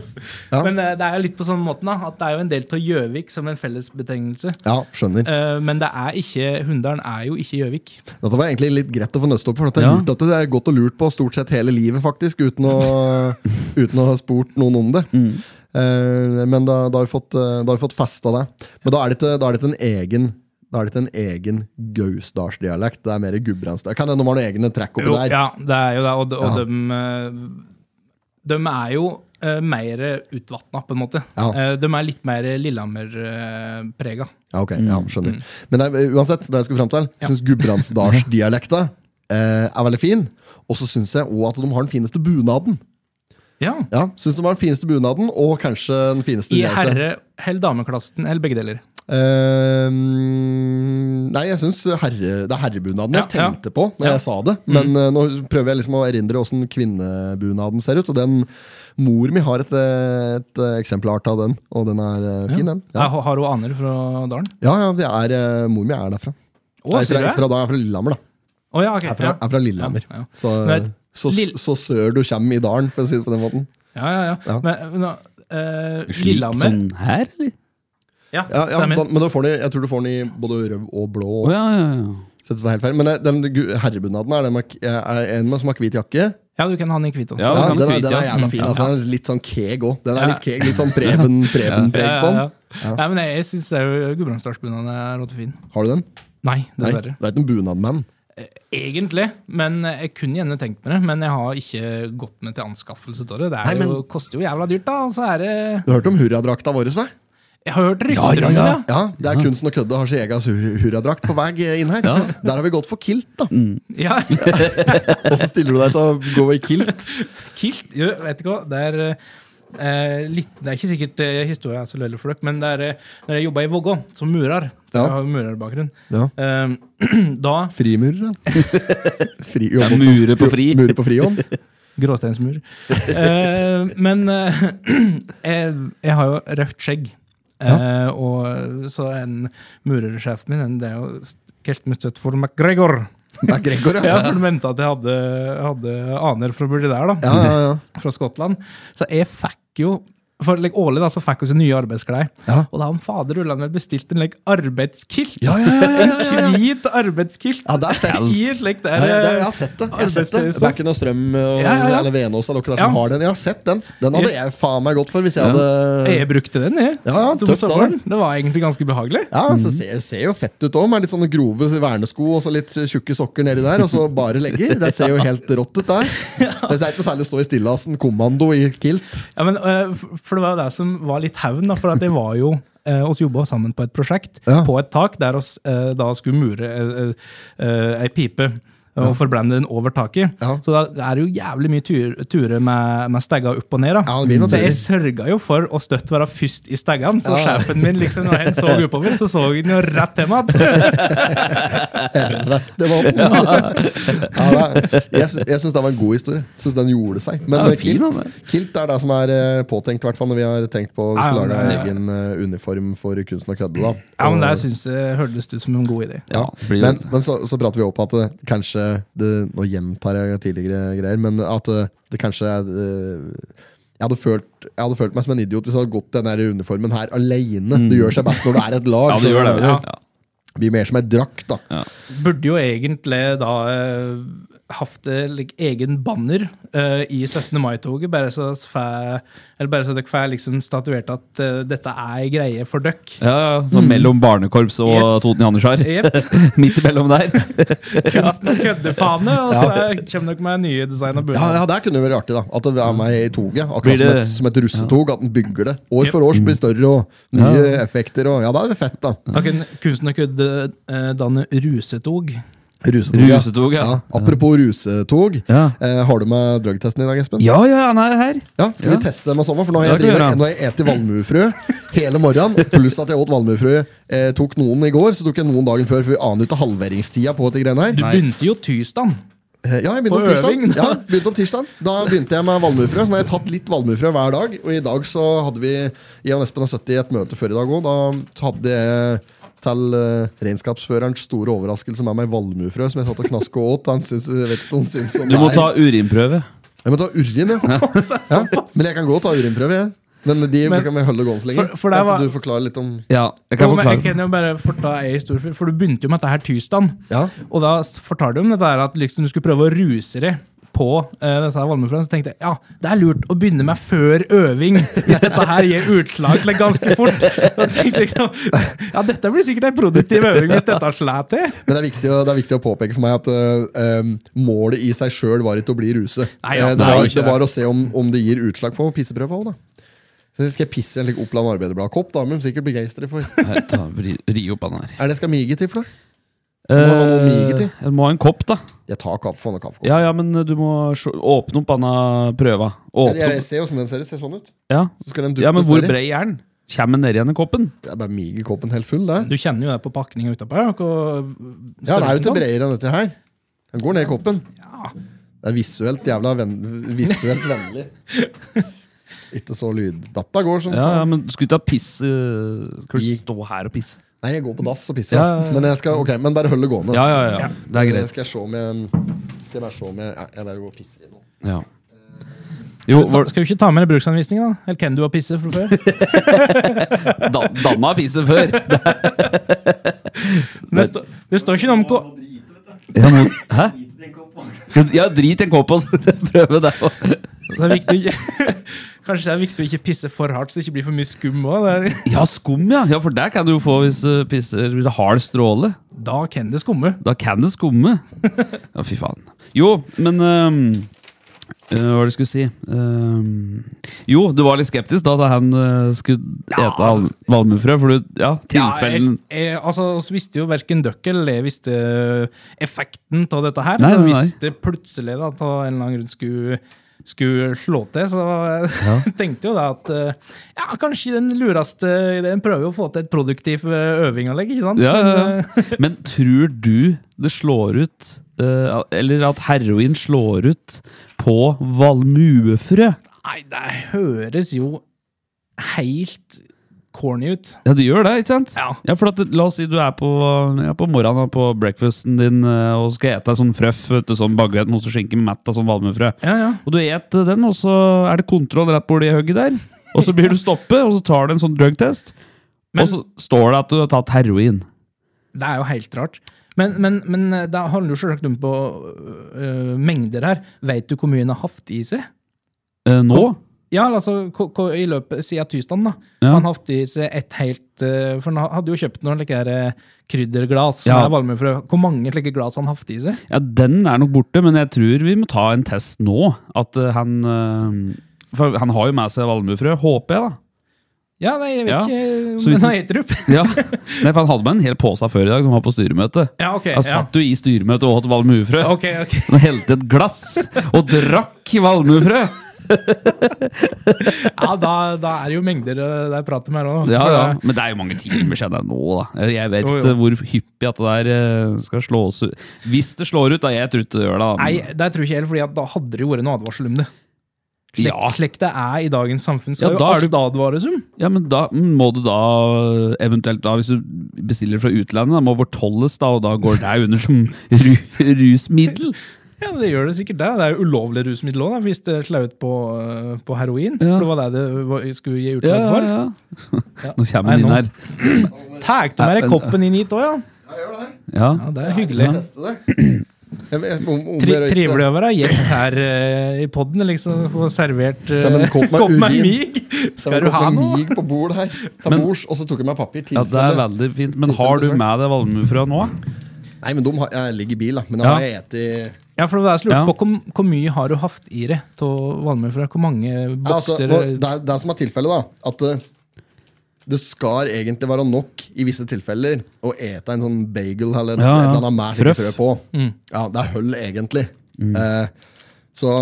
Ja. Men eh, det er jo litt på sånn måten da, at det er jo en del av Gjøvik som en fellesbetegnelse. Ja, skjønner. Eh, men det er ikke Hunndalen er jo ikke Gjøvik. Dette var egentlig litt greit å få nøste opp, for det er, Ja. lurt at det er godt og lurt på stort sett hele livet, faktisk, uten å, uten å ha spurt noen om det. Eh, men da, da har vi fått, eh, da har vi fått festa det. Men da er det ikke, da er det ikke en egen da er det ikke en egen gausdalsdialekt. Det er mer gudbrandsdialekt. Kan hende de har noen egne trekk oppi Jo, der. ja, det er jo det, og, de, og Ja. de, dem er jo uh, mer utvatna, på en måte. Ja. Eh, de er litt mer Lillehammer-prega. Ja, ok, ja, skjønner. Men det uansett, det jeg skal fram til, syns gudbrandsdalsdialekta eh, er veldig fin. Og så syns jeg òg at de har den fineste bunaden. Ja. Ja, synes den var den fineste bunaden, og kanskje den fineste I herre- eller dameklassen, eller begge deler. Uh, nei, jeg syns herre, det er herrebunaden jeg tenkte ja. på når Ja. jeg sa det. Men eh, nå prøver jeg liksom å erindre åssen kvinnebunaden ser ut. Og den mor mi har et, et eh, eksemplar av den, og den er eh, fin, den. Ja, Har hun aner fra dalen? ja, ja er, mor mi er derfra. Å, Nei, sier fra, det? fra da, jeg er fra Lillehammer, da. Å, ja, ok. Jeg er fra, ja. jeg er fra Lillehammer. Ja, ja. Så, Men- så, så sør du kommer i dalen, for å si det på den måten. Ja, ja, ja. Ja. Men, men eh, Slik Lillehammer sånn her, eller? Ja, Ja, ja, da, men da får den, jeg tror du får den i både rød og blå. Oh, ja, ja, ja. Er helt feil. Men eh, den herrebunaden er, den er en med som har hvit jakke. Ja, du kan ha den i hvit også. Ja, Ja, den den, den er jævla fin. Altså, den er litt sånn keeg òg. Den er litt keg, litt sånn Preben, Preben på den. ja. Nei, men jeg, jeg syns Gudbrandsdalsbunaden er råtefin. Har du den? Nei, Nei, dessverre. du er ikke en bunadmann. Egentlig, men jeg kunne gjerne tenkt meg det. Men jeg har ikke gått med til anskaffelse av det. Det er Nei, men- jo, koster jo jævla dyrt, da. Og så er det Du har hørt om hurradrakta vår? Hva? Jeg har hørt rykter Ja, ja, det. ja. ja. Ja, det er kunsten å kødde har sin egen hu- hurradrakt på vei inn her. Der har vi gått for kilt, da. Ja, Åssen stiller du deg til å gå i kilt? Kilt jo, Vet ikke hva, det er eh, litt, Det er ikke sikkert eh, historien er så løyelig for dere, men det er eh, når jeg jobba i Vågå som murer Ja. Jeg har murerbakgrunn. Ja. Eh, da Frimurer, da? Fri, Ja, mure på fri. Mure på frihånd. Gråsteinsmur. Eh, men eh, jeg, jeg har jo røft skjegg. Eh, og så en murersjef min, en- det er jo kalte med støtt for McGregor. Er Ja, ja. for de mente at jeg hadde, hadde aner fra borti der, da. Ja, ja, ja. Fra Skottland. Så jeg fikk jo for like, Årlig da, så fikk vi nye arbeidsklær. Ja. Og da han fader Ulland vel bestilt en like, arbeidskilt. Ja, ja, ja, ja. En hvit arbeidskilt. Ja, det er fett. I like, der, ja, det, jeg har sett det. Jeg har sett det. Backen og Strøm og, Ja, ja, eller Venås eller noen der Ja. som har den. Jeg har sett den. Den hadde jeg faen meg gått for hvis jeg hadde Jeg brukte den, jeg. Ja, tøft. Det var egentlig ganske behagelig. Ja, så ser, ser jo fett ut òg, med litt sånne grove vernesko og så litt tjukke sokker nedi der, og så bare legger. Det ser jo helt rått ut der. Det er ikke noe særlig å stå i stillasen kommando i kilt. Ja, men, f- for det var jo det som var litt hevn, for at det var jo eh, oss jobba sammen på et prosjekt Ja. på et tak der oss eh, da skulle mure eh, eh, ei pipe. Og forblende den over taket. Ja. Så da er det jo jævlig mye turer ture med, med stegga opp og ned. da. Ja, så jeg sørga jo for å støtt være først i steggene, så Ja. sjefen min liksom, når han så oppover, så så han jo rett til meg. rett Det var den. ja, det- jeg sy- jeg syns det var en god historie. Syns den gjorde seg. Men Ja, eh, fin, kilt, altså. kilt er det som er eh, påtenkt, i hvert fall når vi har tenkt på å Ja, lage en egen eh, uniform for kunsten å kødde. da Ja, men Og- Det syns jeg hørtes ut som en god idé. Ja, blir men, men så, så prater vi opp at det, kanskje det, Nå gjentar jeg tidligere greier, men at det, det kanskje er eh, jeg hadde, følt, jeg hadde følt meg som en idiot hvis jeg hadde gått denne uniformen her alene. Det gjør seg best når det er et lag. Ja, det gjør det. Ja. Blir mer som ei drakt, da. Burde jo egentlig da eh, hatt like, egen banner uh, i 17. mai-toget, bare så fæ, eller bare så dere får liksom statuert at uh, dette er ei greie for dere. Ja, ja, sånn mellom barnekorps og Yes. Toten Janitsjar. Yep. Midt imellom der. Kunsten og køddefane, og så kommer dere med nye design av Ja, bunad. ja, Det kunne vært artig. da At det er med i toget. Akkurat som et, som et russetog. At den bygger det. År for år blir det større, og nye effekter. Og, ja, det er fett, da. Da kan kunsten og kødde eh, danne rusetog. Rusetog. Rusetog, ja. Ja, apropos rusetog. Ja. Eh, har du med drugtesten i dag, Espen? Ja, ja, han er her. Ja, Skal Ja. vi teste med sånn? For nå har jeg, driver, nå har jeg spist valmuefrø hele morgenen. Pluss at jeg åt valmuefrø. Eh, tok noen i går, så tok jeg noen dagen før. For vi aner ikke halveringstida på dette greiene her. Du begynte jo tirsdag. Eh, Ja, jeg begynte På om tirsdag. da. Ja, begynte om tirsdag. Da begynte jeg med valmuefrø. Så nå har jeg tatt litt valmuefrø hver dag. Og i dag så hadde vi Jeg og Espen har sittet i et møte før i dag òg. Da hadde jeg til uh, regnskapsførerens store overraskelse med meg valmuefrø som jeg satt og knaska åt. Han syns, vet hva syns om Du må ta urinprøve. Jeg må ta urin, ja. ja. Men jeg kan gå og ta urinprøve, jeg. Men de Men- kan vi holde gående så lenge. For- for var- du forklarer litt om Ja, jeg Jo, kan men jeg kan jo bare forta ei historie, for- for du begynte jo med dette her tirsdag. Ja, Og da fortalte du om dette her at liksom du skulle prøve å ruse deg på uh, disse her valmuefrøene. Så tenkte jeg ja, det er lurt å begynne med før øving, hvis dette her gir utslag til ganske fort. Jeg tenkte liksom, ja, dette blir sikkert en produktiv øving hvis dette slår til. Men det er, viktig, å- det er viktig å påpeke for meg at uh, um, målet i seg sjøl var ikke å bli ruse. Nei, ja, Eh, det, var, det var å se om, om det gir utslag for pisseprøva òg, da. Så skal jeg pisse i en slik Oppland Arbeiderblad-kopp, da, men sikkert begeistre for. Nei, ta, ri, ri opp den her. Er det jeg skal mige til for noe? må ha noe mige til. Eh, må ha en kopp, da. Jeg tar kaffe, få noe kaffekopp. Ja, ja, men du må åpne opp denne prøva. Åpne Jeg, jeg opp. ser åssen den ser ut. Ser sånn ut. Ja. Så skal den ja, men duppes hvor nedi. brei er den? Kommer den ned igjen i koppen? Det er bare mige koppen helt full, der. Du kjenner jo det på pakninga utapå. her, Ja, den er jo ikke størrelsen bredere enn dette her. Den går ned i koppen. Ja. Det er visuelt jævla ven visuelt vennlig. Ikke så lyd... Dette går som Ja, ja, faen. men du skulle ikke ha piss Skal du I- stå her og pisse? Nei, jeg går på dass og pisser. Ja, ja, ja. Men jeg skal, okay, men bare hold det gående. Ja, ja, ja. Det er Eh, greit. Skal jeg se om jeg Skal jeg bare se om jeg ja, Jeg bare går og pisser i nå. Ja. Jo, var, skal du ikke ta med en bruksanvisning, da? Eller kan du ha pisse fra før? da, Danna pisse før. Det, står- det står ikke noe om hva Ja, hæ? Ja, drit i en kopp og prøve det. det viktig ikke, Kanskje det er viktig å ikke pisse for hardt, så det ikke blir for mye skum òg. Ja, skum, ja. ja. For det kan du jo få hvis du pisser hvis du har stråle. Da kan det skumme. Da kan det skumme. Ja, fy faen. Jo, men øhm, øh, Hva var det jeg skulle si? Uh, jo, du var litt skeptisk da da han uh, skulle Ja, ete altså, valmuefrø. For du, ja, tilfellen Ja, jeg, jeg, altså, Vi visste jo verken dere eller jeg visste effekten av dette her. Nei, så nei, hvis det plutselig da, av en eller annen grunn skulle, skulle slå til, så ja. tenkte jo da at ja, kanskje den lureste ideen prøver å få til et produktiv eh, øvinganlegg, ikke sant? Ja, Men, Men tror du det slår ut Eller at heroin slår ut på valmuefrø? Nei, det høres jo helt corny ut. Ja, det gjør det, ikke sant? Ja. for at, La oss si du er på, ja, på morgenen på breakfasten din øh, og skal ete sånn frøff, du, sånn baguett med ost og skinke med mett av sånn valmuefrø. Ja, ja. Og du et den, og så er det kontroll rett borti hugget der. Og så blir du stoppet, og så tar du en sånn drugtest. Men- og så står det at du har tatt heroin. Det er jo helt rart. Men, men, men eh, det handler jo selvsagt om på uh, mengder her. Vet du hvor mye han har hatt i seg? Eh, nå? Ja, altså i løpet siden tirsdag. da. Ja. Han har hatt i seg et helt uh, For han hadde jo kjøpt noen like krydderglass Ja. Hvor mange slike glass han hatt i seg? Ja, Den er nok borte, men jeg tror vi må ta en test nå. At uh, han For han har jo med seg valmuefrø, håper jeg, da. Ja, nei, jeg vet Ja, ikke. om den- heter opp. Ja, Nei, for Han hadde med en hel pose før i dag som var på styremøte. Ja, ok. Da Ja. satt du i styremøte og åt valmuefrø. Okay, okay. Og helte et glass og drakk valmuefrø! Ja, da, da er det jo mengder eh, det er prat om her òg. Ja, ja. Men det er jo mange timer siden nå, da. Jeg vet ikke hvor hyppig at det der eh, skal slås ut. Hvis det slår ut, da. Jeg tror ikke det gjør det. Nei, det tror jeg ikke helt, fordi for da hadde det jo vært noe advarsel om det. Slik, Ja. det er i dagens samfunn, skal Ja, jo da er alt advares om. Ja, men da må du da eventuelt da, Hvis du bestiller fra utlandet, da må fortolles, da, og da går det under som ru rusmiddel. Ja, det gjør det sikkert det. Det er jo ulovlig rusmiddel òg, hvis det slår ut på, eh, på heroin. Ja. For det var det det skulle gi utlag utslag ja, for. ja. Nå kommer han inn her. Tar du med deg koppen inn hit òg, ja? Ja. ja? Det er hyggelig. Trivelig å være gjest her uh, i poden. Liksom, få servert uh, kopp med med mig. Skal du ha noe? mig på bord her. Ta Men- bords, og så tok jeg meg papir. ja, det er veldig fint. Men har du med deg valmuefrø nå? Nei, men de har, jeg ligger i bil, da. Men Ja. da har jeg spist Ja, for det er slutt lurt Ja. på hvor, hvor mye har du hatt i det av valmuefrø? Hvor mange Ja, altså, bokser det, er, det er som er tilfellet, da. At eh, det skal egentlig være nok i visse tilfeller å ete en sånn bagel eller Ja, ja. et eller annet med frø på. Mm. Ja, det er høll, egentlig. Eh, så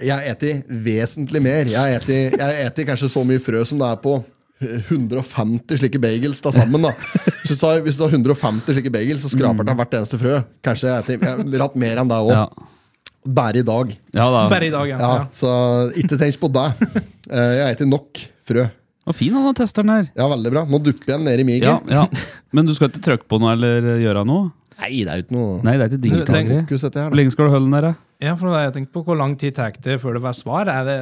jeg eter vesentlig mer. Jeg eter, jeg eter kanskje så mye frø som det er på 150 slike bagels da sammen. da Så hvis du har, hvis du har 150 slike bagels, så skraper det av hvert eneste frø. Kanskje jeg eter jeg har hatt mer enn det òg. Ja. Bare i dag. ja da. Bare i dag, ja. Ja, ja. Så ikke tenk på det. Eh, Jeg eter nok frø. Og fin han testeren her. Ja, veldig bra. Nå dupper jeg den ned i mygen. Ja, ja. Men du skal ikke trykke på noe eller gjøre noe? Nei, det er jo ikke noe Nei, det er ikke din fokus. Hvor lenge skal du holde den der? ja, for det har jeg tenkt på Hvor lang tid tar det før det var svar? Er det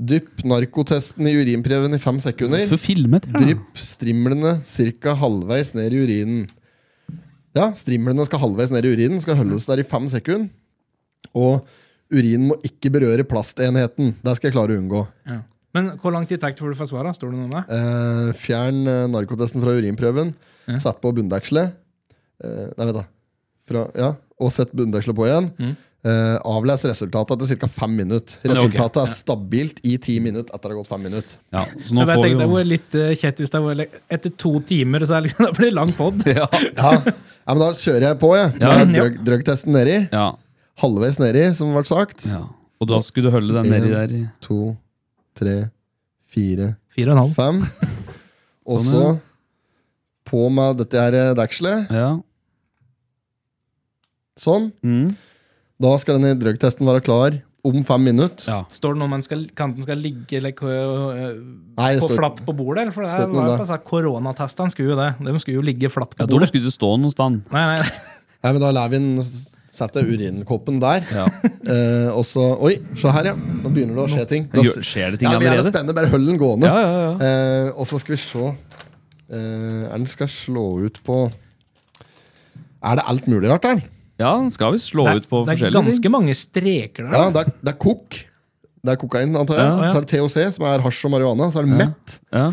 Dypp narkotesten i urinprøven i fem sekunder. For filmet, ja. Drypp strimlene ca. halvveis ned i urinen. Ja, strimlene skal halvveis ned i urinen, skal holdes der i fem sekunder. Og urinen må ikke berøre plastenheten. Det skal jeg klare å unngå. ja. Men hvor lang tid tar det før du får svaret? Står det noe med? det? Eh, fjern eh, narkotesten fra urinprøven. Ja. Sett på bunndekselet. Eh, nei, vent da. Fra, ja, og sett bunndekselet på igjen. Mm. Eh, avles resultatet etter ca. fem minutter. Resultatet er stabilt i ti minutter etter det har gått fem minutter. ja. Så nå Jeg får vi det jo var litt uh, kjett hvis det var etter to timer, så er liksom, da blir det lang pod. ja. Ja, ja men Da kjører jeg på, jeg. Ja. Drøg, drugtesten nedi. ja. Halvveis nedi, som ble sagt. ja. Og da skulle du holde den nedi der. i- To, tre, fire, Fire og en halv. fem. Og Sånn, så ja. på med dette her eh, dekselet. Ja. Sånn. Mm. Da skal denne drøgtesten være klar om fem minutter. ja. Står det noe om den skal, kanten skal ligge like, øh, Nei, det på står- flatt på bordet? Eller? For det står her ikke noe var jo der. på sånn Koronatestene skulle jo det. De skulle jo ligge flatt på ja, da bordet. skulle du stå noe sted. Nei, nei, Nei, men Da lar vi den s- sette urinkoppen der. Ja. uh, og så Oi, se her, ja. Nå begynner det å skje ting. Da, Gjør- Skjer det ting ja, vi er spennende. Bare hold den gående. Ja, ja, ja. Uh, og så skal vi se Uh, Er den skal slå ut på Er det alt mulig rart der? Ja, den skal visst slå er, ut på det er ganske ting. mange streker der. Ja, det er, det er kok. Det er kokain, antar jeg. Ja, ja. Så er det THC, som er hasj og marihuana. Så er det. Ja.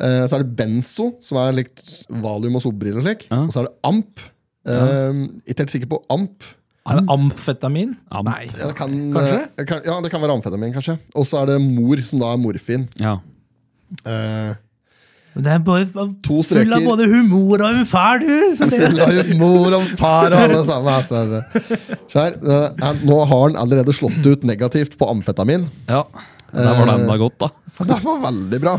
Eh, så er det benzo, som er likt valium og sobril og. Og så er det amp. Eh, ikke helt sikker på amp. Er det amfetamin? Am- Nei. Ja, det kan, Kanskje? eh, kan, ja, det kan være amfetamin, kanskje. Og så er det mor, som da er morfin. ja. Eh, Det er bare To full av både humor og fæl, du! Full av humor og far og alle sammen. Altså. Se eh, nå har han allerede slått ut negativt på amfetamin. ja. Der var det enda godt, da. Det var veldig bra.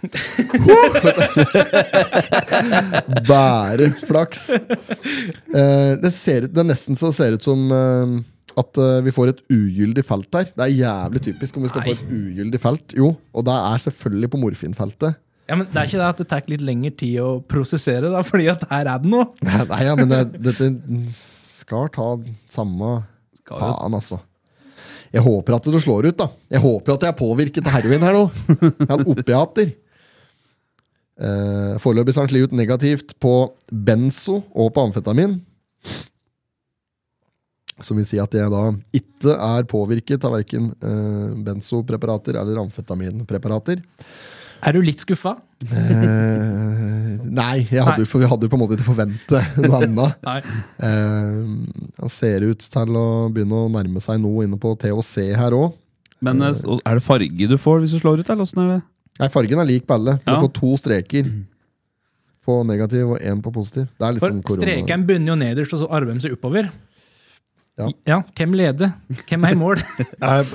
Bare flaks. Eh, det, ser ut, det er nesten så det ser ut som eh, at eh, vi får et ugyldig felt her. Det er jævlig typisk om vi skal få et ugyldig felt. Jo, og det er selvfølgelig på morfinfeltet. ja, men det er ikke det at det tar litt lengre tid å prosessere, da, fordi at her er det noe. Nei, nei, ja, men det, dette skal ta samme faen, altså. Jeg håper at det slår ut, da. Jeg håper at jeg er påvirket av heroin her nå. Han opiater. Uh, Foreløpig slitt ut negativt på benzo og på amfetamin. Som vil si at jeg da ikke er påvirket av verken uh, benzopreparater eller amfetaminpreparater. Er du litt skuffa? Eh, nei, jeg hadde, for vi hadde jo på en måte ikke forventet noe annet. Eh, han ser ut til å begynne å nærme seg noe inne på THC her òg. Men eh, er det farge du får hvis du slår ut, eller åssen er det? Nei, fargen er lik på alle. Du Ja. får to streker på negativ og én på positiv. Det er litt For sånn streken begynner jo nederst, og så arver de seg oppover. Ja. Hvem leder? Hvem er i mål? Eh,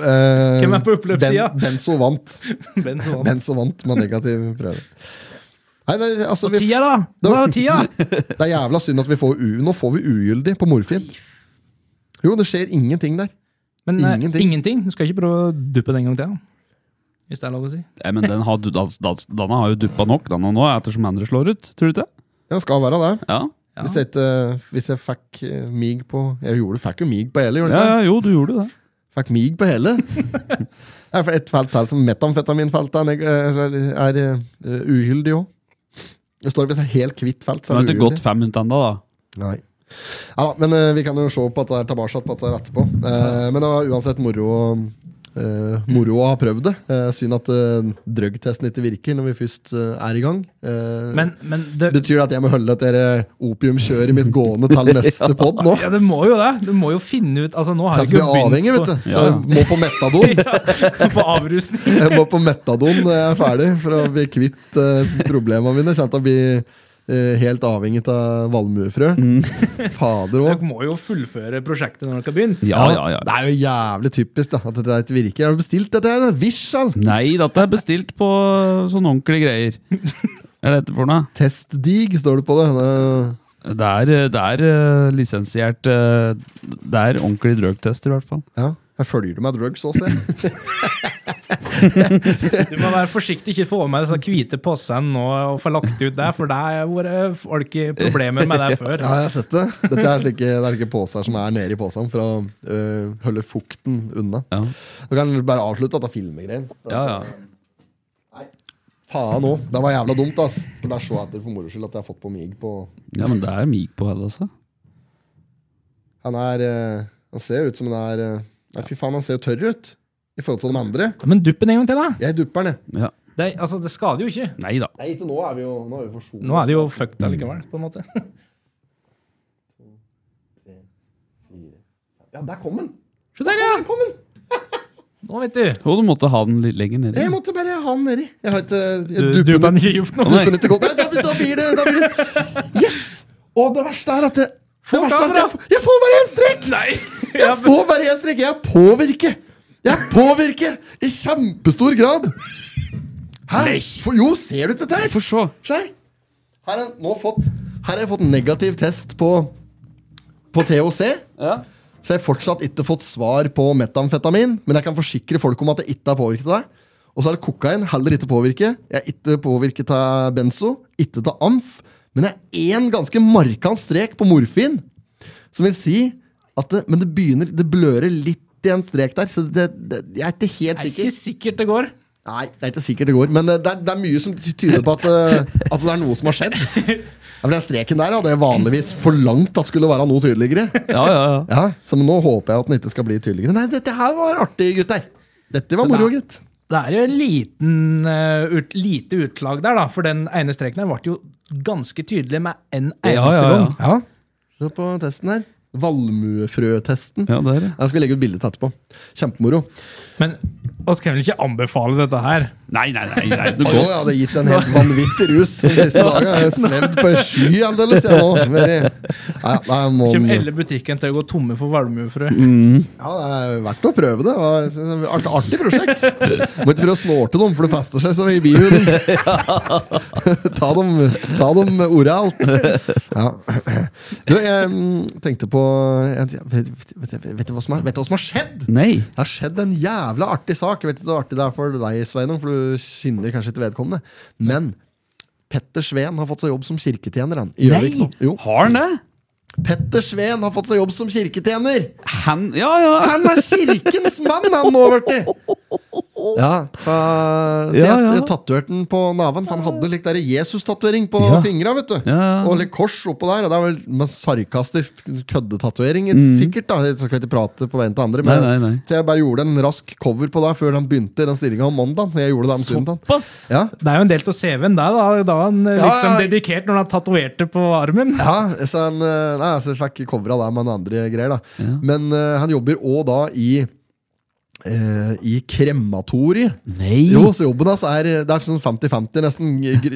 Hvem er på oppløpssida? Ben, Benzo vant. Ben som vant. Benzo vant med negativ prøve. Nei, nei, altså, og Tida, da! Hva er tida? det er jævla synd at vi får u... Nå får vi ugyldig på morfin. Jo, det skjer ingenting der. Men eh, Ingenting. ingenting. Du skal ikke prøve å duppe den en gang til? Hvis det er lov å si. Nei, men den har, Denne har jo duppa nok denne nå, ettersom andre slår ut. Tror du ikke det? Ja, skal være det. Ja. Ja. Hvis, jeg ikke, hvis jeg fikk eh, mig på Jeg gjorde, fikk jo mig på hele, gjorde ja, jeg ja, jo, du gjorde det. Fikk mig på hele. Jeg får Et felt til som metamfetaminfeltet er, neg- er, er uhyldig òg. Det står hvis det er helt hvitt felt, så er det ikke gått fem minutter ennå, da. Nei. Ja, men eh, vi kan jo se på at det er tilbake på at det er etterpå. Eh, men det var uansett moro, eh, moro å ha prøvd det. Uh, synd at uh, drugtesten ikke virker når vi først eh, er i gang. Eh, Men, men det, Betyr det at jeg må holde dette opiumkjøret mitt gående til neste pod nå? ja, det må jo det. Du må jo finne ut altså Nå har Så jeg ikke blir avhengig, vet du. Ja. Jeg må på metadon. på, på avrusning. Jeg må på metadon når jeg er ferdig, for å bli kvitt uh, problemene mine. Jeg å bli eh, helt avhengig av valmuefrø. Fader òg. Dere må jo fullføre prosjektet når dere har begynt. Ja, ja, ja. Det er jo jævlig typisk da, at det ikke virker. Har du bestilt dette? her? Vishal? Nei, dette er bestilt på sånne ordentlige greier. Hva er dette for noe? Testdig, står det på det. det Det er, det er uh, lisensiert uh, Det er ordentlig drugtest, i hvert fall. ja, jeg følger med drugs også, jeg. Du må være forsiktig, ikke få med disse hvite posene nå og få lagt ut det, for det har vært folk i problemer med det før. Ja, jeg har sett det. Dette er slike, det er slike poser som er nede i posene for å øh, holde fukten unna. Ja, Du kan bare avslutte dette filmegreien. ja. ja. Faen òg. Det var jævla dumt, ass. Skal bare se etter for moro skyld at jeg har fått på mig på ja men det er mig på hele, altså. Han er øh, Han ser ut som han er øh, Nei, fy faen, han ser jo tørr ut. I forhold til de andre. Men dupp den en gang til, da! Jeg dupper den, jeg. Ja. Det, altså, det skader jo ikke. Nei da. Nei, til nå er vi jo Nå er vi forsonet. Nå er det jo fucked allikevel, på en måte. Ja, der kom den! Se der, ja! Der kom den! Nå vet du. Og du måtte ha den litt lenger nedi. Jeg måtte bare ha den nedi. Jeg har ikke jeg Du dupper duppa den ikke i luft nå. Ikke godt. Nei, da, da blir det, da blir det Yes! Og det verste er at det, det verste er at jeg, får- jeg får bare én strek! Nei! Jeg får bare én strek! Jeg påvirker! Jeg påvirker i kjempestor grad! Hæ? For, jo, ser du dette her? Få se. Her har jeg fått Her har jeg fått negativ test på På THC. Ja. Så jeg har fortsatt ikke fått svar på metamfetamin, men jeg kan forsikre folk om at jeg ikke har påvirket deg. det. Og så er det kokain, heller ikke påvirket. Jeg er ikke påvirket av benzo, ikke av amf. Men jeg er én ganske markant strek på morfin, som vil si at det, Men det begynner Det blører litt i en strek der, så det, det, jeg er ikke helt Det er ikke sikkert det går. Nei, det er ikke sikkert det går, men eh, det er, det er mye som tyder på at, eh, at det er noe som har skjedd. Ja, for Den streken der hadde jeg vanligvis forlangt at skulle være noe tydeligere. Ja, ja, ja. Ja, Så nå håper jeg at den ikke skal bli tydeligere. Nei, dette her var artig, gutter. Dette var moro, gutt. Det er jo en liten, eh, ut, lite utlag der, da, for den ene streken her ble jo ganske tydelig med en eneste Ja, ja, ja. gang. Ja, Se på testen her. Valmuefrøtesten. ja det er det. Jeg skal legge ut bilde etterpå. Kjempemoro. Men oss kan vel ikke anbefale dette her? Nei, nei, nei. nei. Du jeg hadde gitt en helt vanvittig rus de siste dagene. Jeg har svevd på en sky aldeles, jeg jeg må, Kommer hele butikken til å gå tomme for valmuefrø? ja, det er verdt å prøve det. Det var et artig, prosjekt. Må ikke prøve å snorte dem, for det fester seg så i bihuden. ta, dem, ta dem oralt. Ja. Du, jeg mm, tenkte på jeg, vet, vet, vet, som vet du hva som har skjedd? Nei. Det har skjedd en jævla artig sak. Jeg vet ikke hvor artig det er for deg, Sveinung, for du kjenner kanskje ikke vedkommende. Men Petter Sveen har fått seg jobb som kirketjener. Han, i Jo. Har han det? Petter Sveen har fått seg jobb som kirketjener! Han Ja, ja. Han er kirkens mann, han nå, vet du! Ja, uh, så Ja, ja. tatoverte han på naven, for han hadde litt der Jesus-tatovering på Ja. fingra. vet du Ja, ja. Og litt kors oppå der. Og det er vel med sarkastisk køddetatovering, sikkert. da Jeg skal ikke prate på veien til andre. Men, Mm. Nei, nei, nei. Så jeg bare gjorde en rask cover på det før han begynte i den stillinga om mandag. Så jeg gjorde det om. Såpass. Ja, Det er jo en del av CV-en der, da. Da er han Ja, liksom ja. dedikert når han tatoverte på armen. ja så han eh, Nei, altså, jeg fikk covra der med noen andre greier. da Men uh, han jobber òg da i eh, i krematoriet. Nei! Jo, så jobben hans er Det er sånn 50-50, nesten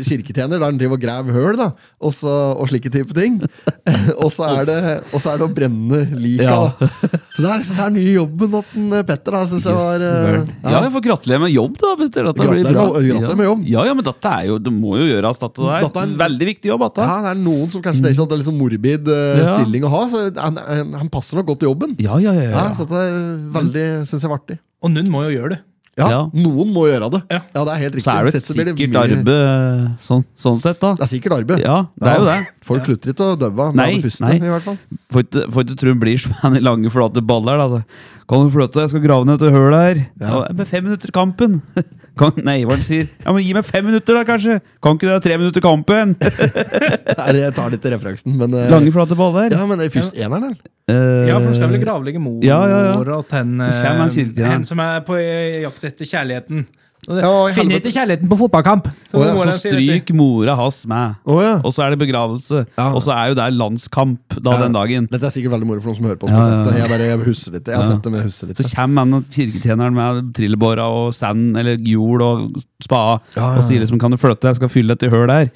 kirketjener, der han driver og graver høl da og, så, og slike type ting. og, så er det, og så er det å brenne lika. Ja. Så det er, det er nye jobben til Petter. da synes jeg var eh, ja. ja, jeg får gratulere med jobb, da. Dette Gratulerer med- med jobb. Ja, ja, men dette er jo, det må jo gjøres. Dette er Dette er en- en veldig viktig jobb. Dette. Ja, det er noen som kanskje tenker at det er litt sånn morbid uh, stilling å ha. Så han, han, passer nok godt til jobben. Ja, ja, ja. Ja, ja. så dette er veldig, synes jeg var. Og noen må jo gjøre det. Ja, Ja. Noen må gjøre det. Ja. Ja, det er helt riktig. Så er det et sikkert mye- arbeid sånn, sånn sett, da. Det er sikkert arbeid. Ja, det er jo det. Folk slutter ikke å døve med Nei, det første, nei. i hvert fall. Får ikke får ikke tro hun blir som en i lange, flate baller. Da. Kan du flytte? Jeg skal grave ned et høl her. Ja. Ja. med fem minutter kampen. Kan, nei, hva er sier? Ja, men Gi meg fem minutter, da, kanskje! Kan ikke det ha tre minutter kampen? Nei, jeg tar litt til referansen, men uh, Lange, flate baller. Ja, men det er først eneren, eller? Uh, Ja, for du skal vel gravlegge mor ja, ja, ja. og ten, uh, kommer en som er på jakt etter kjærligheten. Ja, Finner ikke kjærligheten på fotballkamp! Så Å, ja, Så dette. stryk mora hans med. Å ja. Og så er det begravelse. Ja. Og så er jo det landskamp da Ja. den dagen. Dette er sikkert veldig moro for noen som hører på. Ja, ja, ja. Jeg bare jeg husker litt. Jeg har Ja. sett det, men jeg husker litt. Så kommer han kirketjeneren med trillebåra og sand eller jord og spade Ja, ja, og sier liksom 'kan du flytte, jeg skal fylle et høl her'.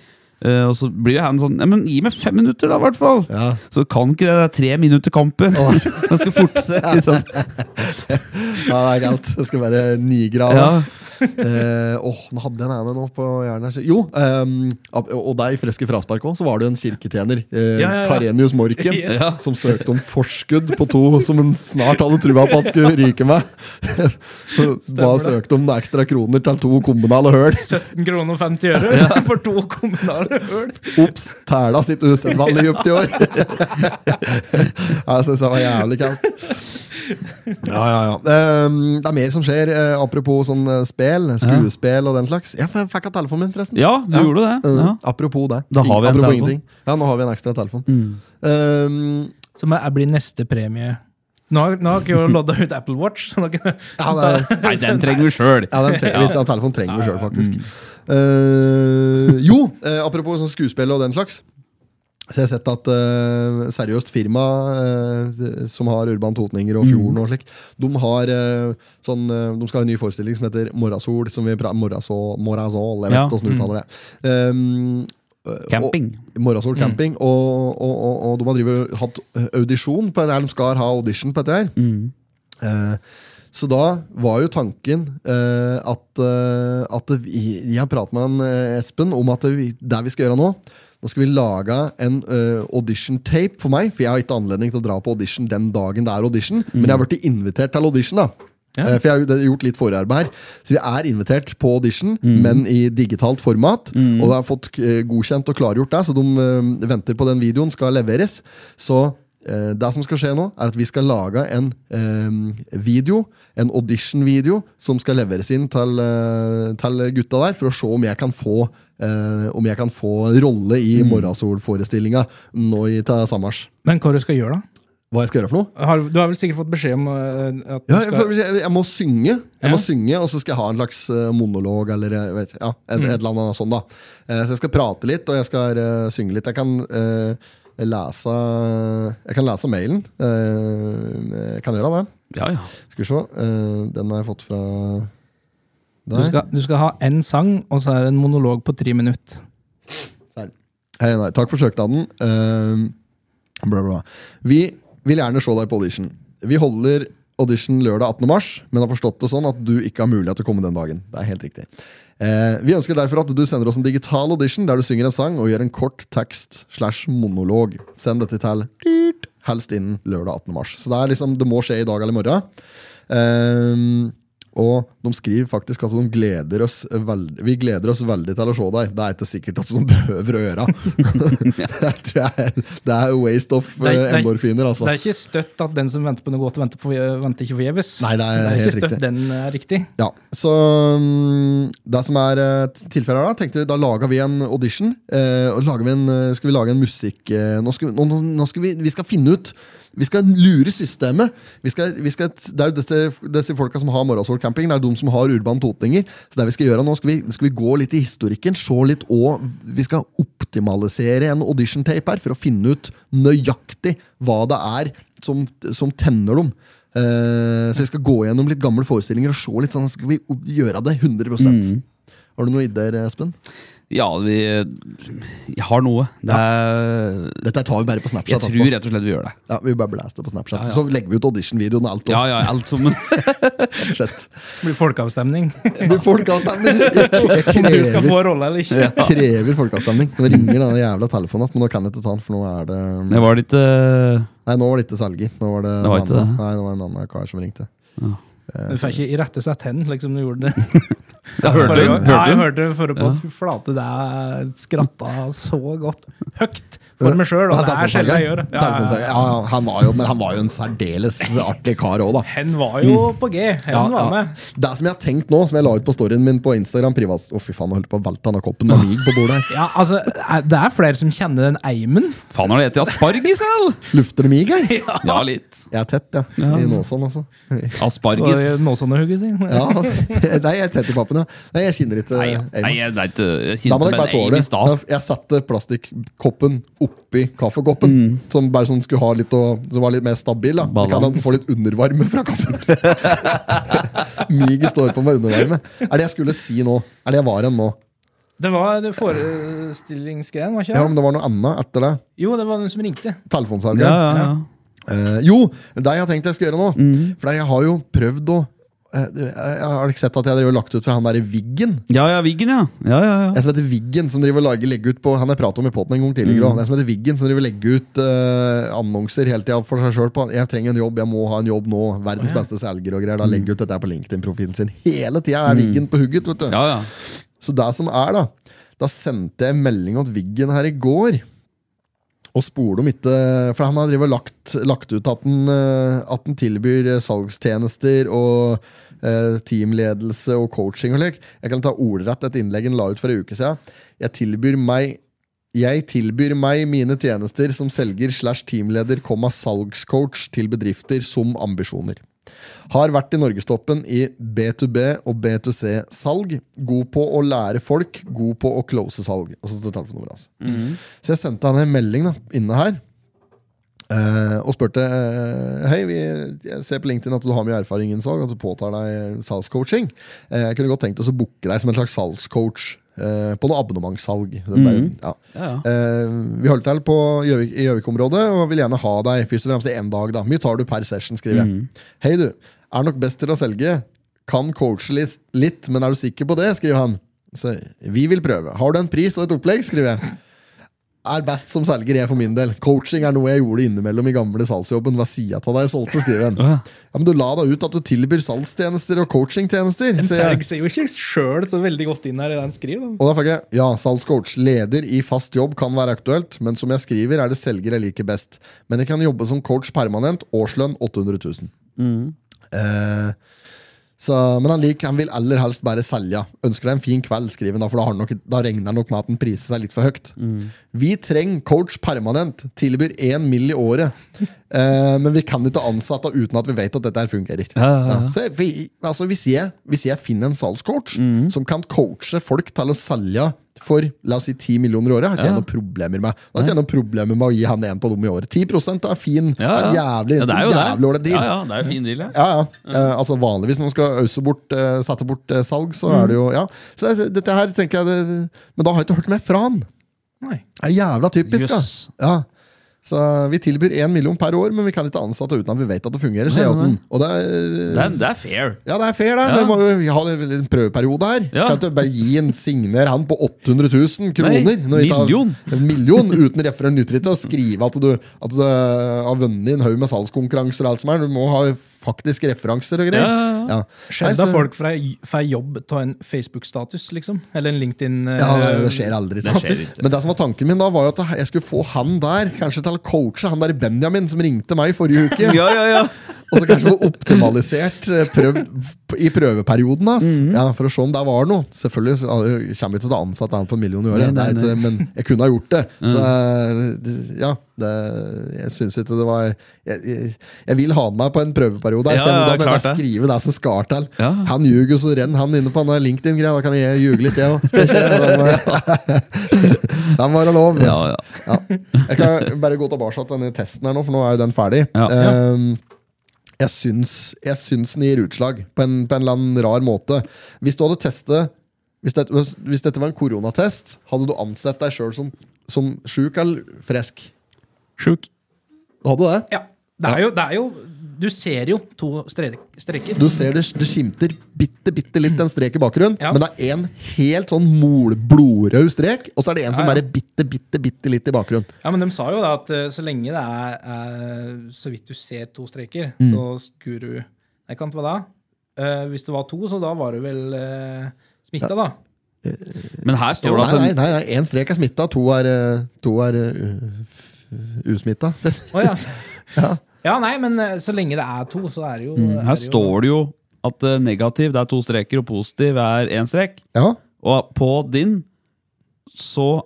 Uh, og så blir han sånn ja, 'men gi meg fem minutter, da, i hvert fall'. Ja. Så kan ikke det, det er tre minutter kampen. Det skal fortsette. Liksom. ja, det er galt. Det skal være ni grader. Ja. Eh, åh, nå hadde jeg en ene nå på hjernen. Jo, ehm, og deg, i Freske fraspark også, så var det en kirketjener, eh, Ja, ja, ja. Karenius Morken, Yes. Som søkte om forskudd på to som hun snart hadde trua på at skulle ryke med. Bare søkte om ekstra kroner til to kommunale høl. 17 kroner og 50 øre for to kommunale høl. Ops, tæla sitter usedvanlig dypt i år. jeg syns det var jævlig kaldt. Ja, ja, ja. Ehm, det er mer som skjer, eh, apropos sånn eh, spel, skuespill og den slags. Jeg fikk av telefonen min, forresten. ja, du gjorde det. Eh, Ja. Apropos det. Da har vi en apropos telefon. ingenting. Ja, nå har vi en ekstra telefon. Mm. Um, Som er- blir neste premie. Nå har, nå har ikke jeg lodda ut Apple Watch. Så nå kan, ja, det Nei, den trenger vi sjøl. ja, den, tre, telefonen trenger vi sjøl, faktisk. Eh, jo, eh, apropos sånn skuespill og den slags. Så jeg har sett at uh, seriøst firma uh, som har Urban Totninger og Fjorden og slik, de har uh, sånn De skal ha en ny forestilling som heter Morrasol. Som vi Morrasol, Morrasol, jeg vet Ja. ikke hvordan du uttaler det. Um, Camping. Morrasol camping. Og, og, og, og de har drivet, hatt audisjon på eller de skal ha audition på dette her. Mm. Så da var jo tanken uh, at, uh, at vi, Jeg har pratet med eh, Espen om at vi, det vi skal gjøre nå Nå skal vi lage en uh, audition tape for meg, for jeg har ikke anledning til å dra på audition den dagen det er audition. Men jeg har blitt invitert til audition, da. Ja. Uh, For jeg har gjort litt forarbeid her. Så vi er invitert på audition, men i digitalt format. Og det har fått uh, godkjent og klargjort det, så de eh, venter på den videoen skal leveres. Så eh, det som skal skje nå, er at vi skal lage en eh, video, en audition-video, som skal leveres inn til, eh, til gutta der, for å se om jeg kan få eh, om jeg kan få rolle i Morrasol-forestillinga nå i Samars. men hva du skal gjøre, da? Hva jeg skal gjøre for noe? Har, du har vel sikkert fått beskjed om eh, at du Ja, jeg, skal jeg, jeg må synge, jeg må synge og så skal jeg ha en slags eh, monolog eller jeg vet, ja, et, et eller annet sånt. da Eh, Så jeg skal prate litt, og jeg skal uh, synge litt. Jeg kan uh, lese Jeg kan lese mailen. Eh, jeg kan gjøre det. Ja, ja. Skal vi se. eh, den har jeg fått fra du skal, du skal ha én sang, og så er det en monolog på tre minutter. Hei, nei, takk for søknaden. Uh, bla, bla. Vi vil gjerne se deg på audition. Vi holder audition lørdag 18. mars, men har forstått det sånn at du ikke har mulighet til å komme den dagen. Det er helt riktig. Eh, vi ønsker derfor at du sender oss en digital audition der du synger en sang og gjør en kort tekst slash monolog. Send dette til helst innen lørdag 18. mars. Så det, er liksom, det må skje i dag eller i morgen. Eh, og de skriver faktisk at de gleder oss veldig, vi gleder oss veldig til å se deg. Det er ikke sikkert at de behøver å gjøre. det. tror jeg, det er waste of Det er- eh, er- endorfiner, altså. Det er ikke støtt at den som venter på noe godt, venter, på, venter ikke forgjeves. Nei, det er det er helt ikke støtt riktig. den er riktig. Ja, så mm, Det som er eh, tilfellet her, tenkte vi, da laga vi en audition. Eh, og vi en, eh, skal vi lage en musikk eh, Nå skal, vi, nå- nå skal vi, vi skal finne ut Vi skal lure systemet. Vi skal, vi skal, det er jo disse, disse folka som har Morrasol camping, det er de som har Urban Totninger. Så det vi skal gjøre nå, skal vi, skal vi gå litt i historikken, se litt og Vi skal optimalisere en audition tape her for å finne ut nøyaktig hva det er som, som tenner dem. Uh, så vi skal gå gjennom litt gamle forestillinger og se litt sånn, skal vi gjøre det 100% Har du noen ideer, Espen? Ja, vi vi har noe. Det er, Dette tar vi bare på Snapchat. jeg tror rett og slett vi gjør det. Ja, vi bare blæser det på Snapchat. Ja, ja. Så legger vi ut audition-videoen og alt. Ja, ja, alt som. Det blir folkeavstemning. Det blir folkeavstemning! Jeg, jeg Om du skal krever, få rolle eller ikke. jeg krever folkeavstemning. Nå ringer denne jævla telefonen, men nå kan jeg ikke ta den, for nå er det Det var litt eh, Nei, nå var det ikke Selger. Nå var det, Det var en ikke annen- det. Nei, det var en annen kar som ringte. Du får ikke irettesette hen, slik som du gjorde det. Ja, hørte du? Ja, jeg Hørte det forrige på. Fy flate, det skratta så godt. Høyt for meg sjøl, og det er sjelden jeg gjør det. Ja, ja, ja. Ja, ja, han var jo, men han var jo en særdeles artig kar òg, da. Hen var jo på G. Hen Ja, var ja. med. Det som jeg har tenkt nå, som jeg la ut på storyen min på Instagram privat Å, fy faen, jeg holdt på å velte denne koppen med mig på bordet her. Ja, altså, det er flere som kjenner den eimen. Faen, har du spist asparges, eller? Lufter det mig her? Ja, litt. Jeg er tett, ja. Ja. I Nåsån, altså. Asparges. Nåsånehugget si. Ja. Nei, jeg er tett i pappen, ja. Nei, jeg kjenner ikke Nei, jeg, nei, jeg jeg. Jeg Da kjente må dere bare bare tåle det. Jeg satte plastikkoppen oppi kaffekoppen, Mm. som bare sånn skulle ha litt å, som var litt mer stabil. da kan han få litt undervarme fra kaffen. Miget står på med undervarme. Er det jeg skulle si nå? Er det jeg var en nå? Det var det forestillingsgreien, var ikke det? Ja, men det var noe annet etter det. Jo, det var den som ringte. Telefonsalget. Ja, ja, ja. Uh, jo, det jeg har tenkt jeg skal gjøre nå. Mm. For jeg har jo prøvd å eh, Jeg har ikke sett at jeg driver lagt ut fra han derre Viggen. Ja, ja, Viggen, ja. Ja, ja, ja. En som heter Viggen, som driver lager, legger ut på Han har pratet om i potten en gang tidligere. Mm. En som heter Viggen, som driver legger ut uh, annonser hele tida for seg sjøl Jeg trenger en jobb, jeg må ha en jobb nå. Verdens beste selger og greier. Da legger ut dette på LinkedIn-profilen sin. Hele tida er Viggen på hugget. vet du Mm. ja, ja. Så det som er, da Da sendte jeg melding til Viggen her i går. Og spole om ikke For han har lagt, lagt ut at han, eh, at han tilbyr eh, salgstjenester og eh, teamledelse og coaching og lek. Jeg kan ta ordrett et innlegg han la ut for en uke siden. Jeg tilbyr meg jeg tilbyr meg mine tjenester som selger slash teamleder, komma salgscoach til bedrifter som ambisjoner. Har vært i norgestoppen i B2B og B2C-salg. God på å lære folk, god på å close salg. Og så altså. Mm -hmm. Så jeg sendte han en melding da, inne her. Eh, og spurte eh, Hei, vi, jeg ser på LinkedIn at du har mye erfaring innen salg, at du påtar deg salgscoaching. Uh, jeg kunne godt tenkt oss å booke deg som en slags salgscoach eh, på noe abonnementssalg. Er ja. ja, ja. Eh, vi holder til på Gjøvik, i Gjøvik-området og vil gjerne ha deg først og fremst i én dag. da Mye tar du per session, skriver jeg. Hei, du. Er nok best til å selge. Kan coache litt, litt, men er du sikker på det? skriver han. Så vi vil prøve. Har du en pris og et opplegg? skriver jeg. Er best som selger, jeg for min del. Coaching er noe jeg gjorde innimellom i gamle salgsjobben. Hva sier jeg til deg solgte, skriver han. Ja. Men du la deg ut at du tilbyr salgstjenester og coachingtjenester. En selg ser jo ikke sjøl så veldig godt inn her i den skriv. Og da fikk jeg, ja, salgscoach, leder i fast jobb kan være aktuelt, men som jeg skriver er det selger jeg liker best. Men jeg kan jobbe som coach permanent, årslønn 800 000. Eh, så, men han, liker, han vil aller helst bare selge. Ønsker deg en fin kveld, skriver han for da, har nok, da regner han nok med at den priser seg litt for høyt. Vi trenger coach permanent, tilbyr én mill. i året. Eh, men vi kan ikke ansette uten at vi vet at dette fungerer. Ja, ja, ja. Så vi, altså, hvis, jeg, hvis jeg finner en salgscoach Mm. som kan coache folk til å selge for la oss si 10 millioner i året, har ikke jeg Ja. noen problemer med Da har ikke jeg noen problemer med å gi han en av dem i året. 10% er fin. Ja, ja. er jævlig, ja, det er jo jævlig ålreit deal. Ja, ja, det er jo fin deal, ja. Ja, ja. Eh, altså Vanligvis når man skal ause bort, eh, sette bort eh, salg, så Mm. er det jo Ja. Så dette her tenker jeg det, Men da har jeg ikke hørt mer fra han. Nei. Det er jævla typisk, yes. da. Ja. Så vi tilbyr én million per år, men vi kan ikke ansette uten at vi vet at det fungerer. Nei, nei. Og det er, Det er, det er fair. ja, det er fair, det. Ja. Vi må jo ha en prøveperiode her. Ja. Kan ikke bare gi en signer han på 800 000 kroner. Nei, når vi tar- million. En million uten referen nytter ikke å skrive at du, at du har vunnet en haug med salgskonkurranser og alt som er. Du må ha faktisk referanser og greier. Ja, ja. Skjedde da folk får får jobb av en Facebook-status, liksom? Eller en LinkedIn-status? Ja, det, det skjer aldri. Det skjer. Men det som var tanken min da, var jo at jeg skulle få han der kanskje til å coache han der Benjamin som ringte meg forrige uke. Ja, ja, ja. Og så kanskje få optimalisert eh, prøv, i prøveperioden hans. Ja, For å se om det var noe. Selvfølgelig så, eh, kommer vi til å ansette han på en million i året, Nei, nei, nei. men jeg kunne ha gjort det. Så eh, ja, det, jeg syns ikke det var jeg, jeg, jeg vil ha meg med på en prøveperiode. her, Ja, ja, da må jeg bare skrive det som skal til. Ja. Han ljuger så renner han inne på LinkedIn-greia. Da kan jeg ljuge litt, jeg òg. Den var det lov. ja, ja. Jeg kan bare gå tilbake til denne testen her nå, for nå er jo den ferdig. Ja. Ehm, Jeg syns, jeg syns den gir utslag, på en, på en eller annen rar måte. Hvis du hadde testet Hvis dette, hvis dette var en koronatest, hadde du ansett deg sjøl som, som sjuk eller frisk? Sjuk. Du hadde det? Ja. Det er jo, det er jo Du ser jo to stre- streker. Du ser det, det skimter bitte, bitte litt en strek i bakgrunnen, Ja. men det er en helt sånn mol, blodrød strek, og så er det en som Ja, ja. bare bitte, bitte, bitte litt i bakgrunnen. Ja, men de sa jo da at eh, så lenge det er, er så vidt du ser to streker, Mm. så skulle du Nei, kan det være da? Uh, hvis det var to, så da var du vel uh, smitta, da. Men her står det at nei, nei, nei, en strek er smitta, to er, eh, to er uh, usmitta. Å ja. ja. Nei, men eh, så lenge det er to, så er det jo mm, her det jo- står det jo at eh, negativ det er to streker, og positiv er én strek. Ja, Og på din så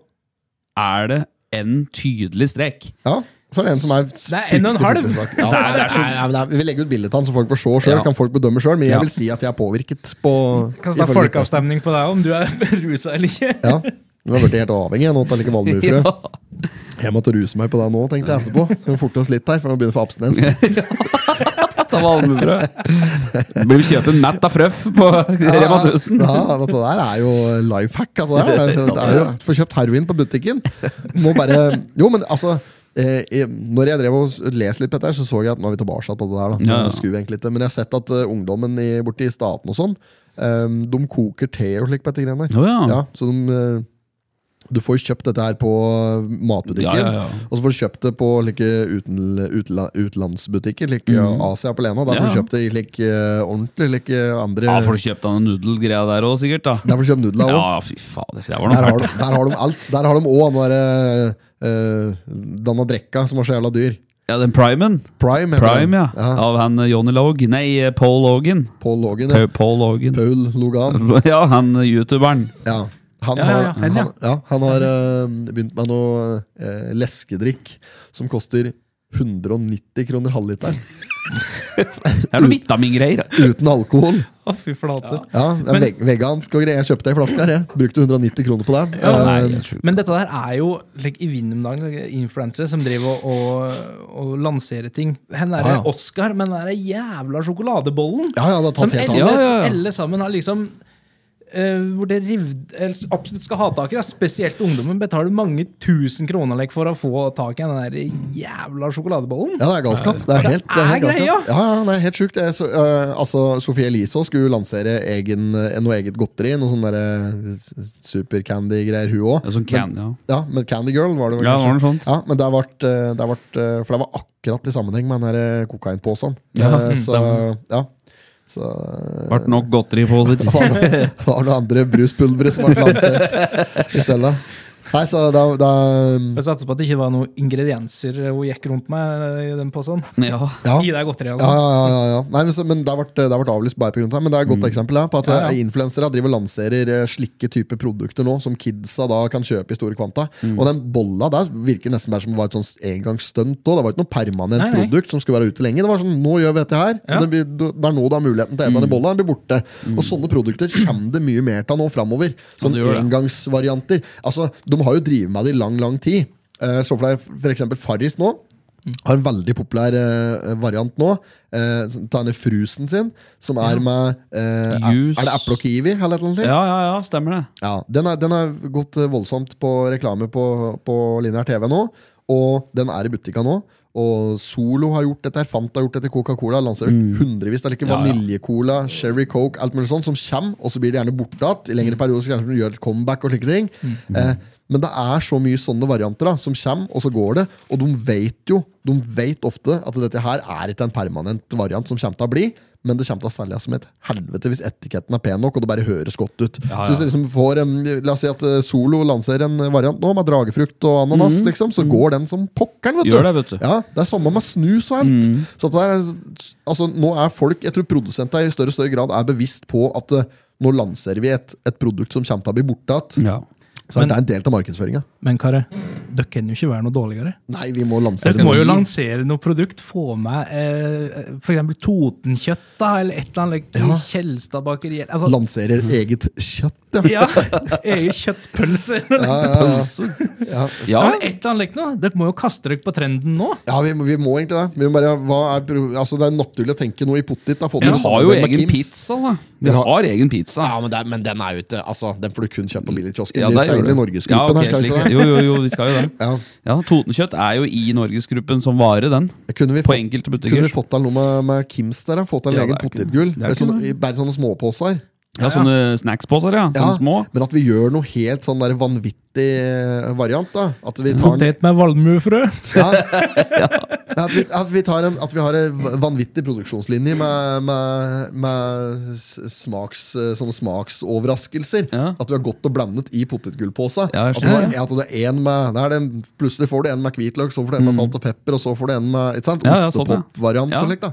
er det en tydelig strek. ja. Så er det en som er Det er en og en halv. Ja, Det er- det er så- nei, nei, men det vi legger ut bildet av den, så folk får se sjøl. Ja. Kan folk bedømme selv, Men jeg vil si at jeg er påvirket på Kan ta folkeavstemning på deg om du er rusa eller ikke? Ja. Du har blitt helt avhengig av noe like valmuefrø. Ja. Jeg måtte ruse meg på det nå, tenkte jeg etterpå. Så vi forte oss litt her, for vi begynne å få abstinens. Ta valmuebrød. Blir kjøpe en matt av frøff på Rema 1000. Ja, dette der er jo life hack. Altså, det, er, det er jo Få kjøpt heroin på butikken. Må bare Jo, men altså eh, når jeg drev og leste litt på dette, så så jeg at nå er vi tilbake på det der. da Ja, ja. Litt. Men jeg har sett at uh, ungdommen i, borte i staten og sånn, um, de koker te og slik på dette greiene der. Ja. Ja, så de, eh, du får jo kjøpt dette her på matbutikken, Ja, ja, ja. og så får du kjøpt det på like, uten, utla, utlandsbutikker, like Asia på Lena. Der får Mm. Du kjøpt det i like, eh, ordentlig, like andre Ja, får du kjøpt den nudelgreia der òg, sikkert? da Der får du kjøpt nudler òg. Ja, fy fader. Der, var Der, har de- der har de alt. Der har de òg den derre uh, Danna Drekka, som var så jævla dyr. Ja, den primen. Prime, Prime, ja. ja. Av han eh, Johnny Log. Nei, eh, Paul Logan. Paul Logan. Ja. Paul Logan. Paul Logan. Ja, han eh, youtuberen. Ja. Han Ja, har, ja, han, ja. han, ja, han har uh, begynt med noe uh, leskedrikk som koster 190 kroner halvliteren. Det er noe vitamingreier. Uten alkohol. Å, fy flate. Ja, det er Men- veg vegansk og greier. Jeg kjøpte ei flaske her. Jeg brukte 190 kroner på det. Ja, Nei, sjukt. Men dette der er jo like, i vinden om dagen like, influensere som driver og, og, og lanserer ting. Hen er Ja, ja. Oscar men den jævla sjokoladebollen. ja, ja, det har tatt helt alle, av. Ja, ja, ja. alle sammen har liksom eh, hvor det rivd, eller absolutt skal ha tak i. da. Spesielt ungdommen betaler mange tusen kroner like, for å få tak i den der jævla sjokoladebollen. Ja, det er galskap. Det er det helt, det er helt er galskap. Ja, ja, det er helt sjukt. Det er så, uh, altså, Sofie Elise skulle lansere egen, øh, noe eget godteri. Noe sånn derre supercandy-greier, hun òg. Ja, sånn can, ja. Ja, men Candy Girl var det vel Ja, det var noe sånt. Ja, men det ble, det ble, For det var akkurat i sammenheng med den kokainposen. Ja, Eh, så, ja. Så øh, Ble nok godteriposer. det var noe, det var noe andre bruspulvere som ble lansert i stedet. Nei, så da, da Jeg satser på at det ikke var noen ingredienser hun gikk rundt med i den posen. Ja. ja. Gi deg godteri. Altså. ja, ja, ja, ja. Nei, men, så, men det har vært, det har vært avlyst bare på grunn av det. Men det er et godt eksempel ja, på at Ja, ja. influensere driver lanserer eh, slike typer produkter nå, som kidsa da kan kjøpe i store kvanta. Og den bolla der virker nesten bare som var et sånt engangsstunt òg. Det var ikke noe permanent Nei, nei. produkt som skulle være ute lenge. Det var sånn, nå gjør vi dette her. Ja. Og det, blir, det er nå du har muligheten til å ete den i bolla. Den blir borte. Og sånne produkter kommer det mye mer av nå framover. Sånn engangsvarianter. Altså, de har jo drevet med det i lang, lang tid. Eh, så for, deg, eksempel Farris nå har en veldig populær uh, variant nå. Uh, ta denne frusen sin, som er med uh, er, er det eple og kiwi? Eller noe ja, ja, ja, stemmer det. Ja, den, er, den har gått eh, voldsomt på reklame på, på lineær TV nå. Og den er i butikka nå. Og Solo har gjort dette, Fanta har gjort dette, Coca-Cola lansert hundrevis. Det er like Ja, vaniljecola, Sherry Coke, alt mulig sånt som kommer, og så blir det gjerne borte igjen. I lengre perioder så kanskje de gjør et comeback og slike ting. Eh, men det er så mye sånne varianter da, som kommer, og så går det. Og de vet jo de vet ofte at dette her er ikke en permanent variant som kommer til å bli. Men det kommer til å selges som et helvete hvis etiketten er pen nok og det bare høres godt ut. Ja, Så hvis ja. liksom får en, La oss si at eh, Solo lanserer en variant nå med dragefrukt og ananas, liksom, så går den som pokkeren. vet du. Gjør det, vet du. Ja, Det er samme med snus og alt. Så at det er, altså, nå er folk Jeg tror produsenter i større og større grad er bevisst på at eh, nå lanserer vi et, et produkt som kommer til å bli borte igjen. Ja. Så Men- det er en del av markedsføringa. Men Kare, dere kan jo ikke være noe dårligere. Nei, vi må lansere Dere må jo lansere noe produkt. Få med eh, eksempel Totenkjøtt, da, eller et eller annet like, Ja. Kjelstad bakeri. Altså, Lansere eget kjøtt, ja. ja, Egen kjøttpølse. Ja, ja, ja. ja. Ja, Men et eller annet like noe. Dere må jo kaste dere på trenden nå. ja vi, vi må egentlig det. Vi må bare, hva er, altså, det er naturlig å tenke noe i pottit. da, få til vi har jo egen pizza, da. Vi har egen pizza. Ja, men, det men den er jo ikke altså, Den får du kun kjøpe på billigkiosken. Ja, inn i. Norgesgruppen Ja, okay, her? Jo, jo, jo, vi skal jo det. Ja. Ja, Totenkjøtt er jo i Norgesgruppen som vare, den. Kunne vi, På fått, enkelte kunne vi fått til noe med, med Kims der? Fått til en egen potetgull? i- bare sånne småposer? Ja, sånne snacksposer, ja. Ja, Sånne små. Men at vi gjør noe helt sånn der vanvittig eh, variant. da At vi tar en, Potet med valmuefrø. ja, at, vi, at, vi tar en, at vi har en vanvittig produksjonslinje med, med, med smaks, sånne smaksoverraskelser. Ja. At du har godt og blandet i jeg at, du har- at du har en med, der det Plutselig får du en med hvitløk, så får du en med salt og pepper, og så får du en med ikke sant? Mm. Ja, ja, sånn, ja.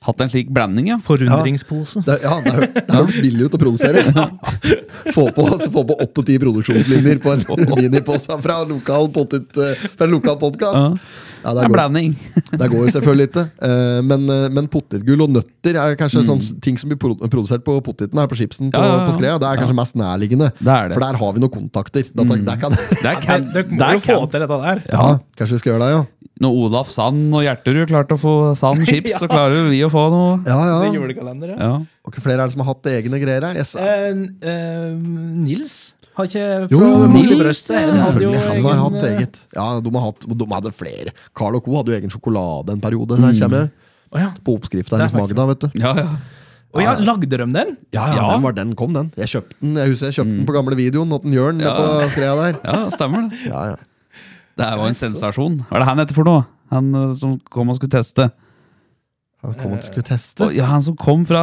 Ja. Hatt en slik blanding, ja. Forundringspose. Det, ja, det, er- det høres billig ut å produsere. Få på, få på åtte-ti produksjonslinjer på en minipose fra, lokal potet, fra en lokal podkast. Ja, det, En går, blanding. det går jo selvfølgelig ikke. Eh, Men, eh, men potetgull og nøtter er kanskje sånne ting som blir produsert på poteten her på chipsen på, Mm. Ja, ja, ja. på Skrea. Det er kanskje mest nærliggende. Det er det. For der har vi noen kontakter. Dette, der kan, Der kan, der må der jo få til dette der. ja, kanskje vi skal gjøre det, ja. Når Olaf Sand og Hjerterud klarte å få Sand chips, så klarer vi å få noe. Ja, Det ja. julekalender, ja. Ja. Og ikke flere er det som har hatt egne greier? her? Yes. Eh, eh, Nils har ikke Jo, Nils, brøstet. Han hadde jo Selvfølgelig, han har hatt egen, eh, eget. Ja, de, har hatt, de hadde flere. Carl og Co. hadde jo egen sjokolade en periode. Der kommer oh, ja. på oppskrifta hennes Magda, vet du. Ja, ja. Og ja, lagde de den? Ja, ja, Ja. Den, var, den kom, den. Jeg kjøpte den jeg husker jeg kjøpte den på gamle videoen en Jørn Ja. på skreia der. ja, stemmer det. Ja, ja. Det var en sensasjon. Hva er det han heter for noe? Han eh, som kom og skulle teste. Han kom og skulle teste. Å, ja, han som kom fra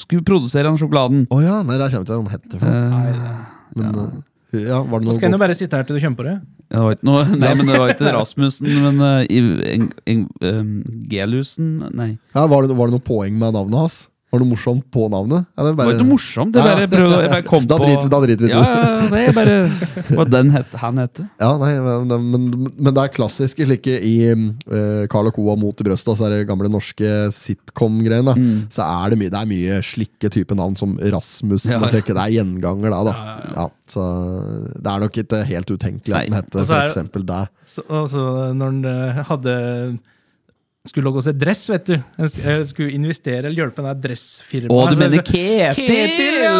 Skulle produsere den sjokoladen. Å ja, nei, der kommer ikke hva han heter for. Eh, Men, ja. ja, var det Nå skal jeg nå bare sitte her til du kommer på det. det var ikke noe Nei, men det var ikke Rasmussen, men uh, um, Gelusen Nei. Ja, var, det, var det noe poeng med navnet hans? Var det morsomt på navnet? Eller Det var ikke morsomt. Det bare prøvde, jeg bare kom Da på driter vi- da driter vi ja, det. det er bare Hva den het, han heter. Ja, nei, men, men, men det er klassiske slike i uh, Carl og Coa Mot i brøstet, og så er det gamle norske sitcom-greiene. Mm. Så er det mye Det er mye slikke type navn som Rasmus. Ja. ja. Det er gjenganger, da. da. Ja, så det er nok ikke helt utenkelig at den heter f.eks. deg. Så, og når han eh, hadde skulle logge oss et dress, vet du. Jeg eh, skulle investere eller hjelpe en dressfirma. Å, du mener Ketil, Ketil? ja!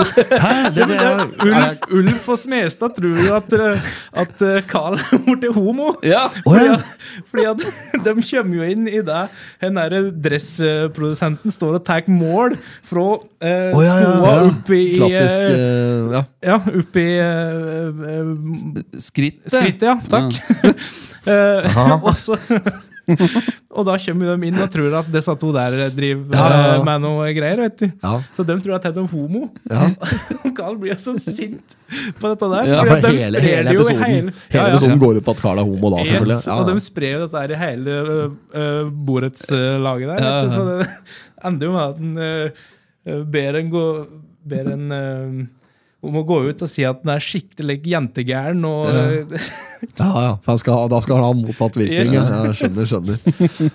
Det, det, er, Ulf, Ulf og Smestad tror jo at, eh, at eh, Carl er blitt homo. Ja. Fordi, at, fordi at de kommer jo inn i det Den der dressprodusenten står og tar mål fra eh, oh, ja, ja, skoa ja. opp i Klassisk eh, eh, ja. Ja, opp i eh, eh, Skrittet. skrittet, ja. Takk. Eh, og, så, og da kommer de inn og tror at disse to der driver Ja, ja, eh, med noe greier. vet du. Så de tror at de er homo. Ja. Carl blir så sint på dette der. Ja, For de hele, hele episoden, hele- hele episoden går ut på at Carl er homo da, selvfølgelig. Yes, Ja, Og de sprer jo dette her i hele uh, borettslaget der. Vet du. Så det ender jo med at en uh, ber en gå Ber en uh, om å gå ut og si at den er skikkelig jentegæren. Og, ja. Ja, ja, for skal, ha- da skal han ha motsatt virkning. Yes. Ja, skjønner, skjønner.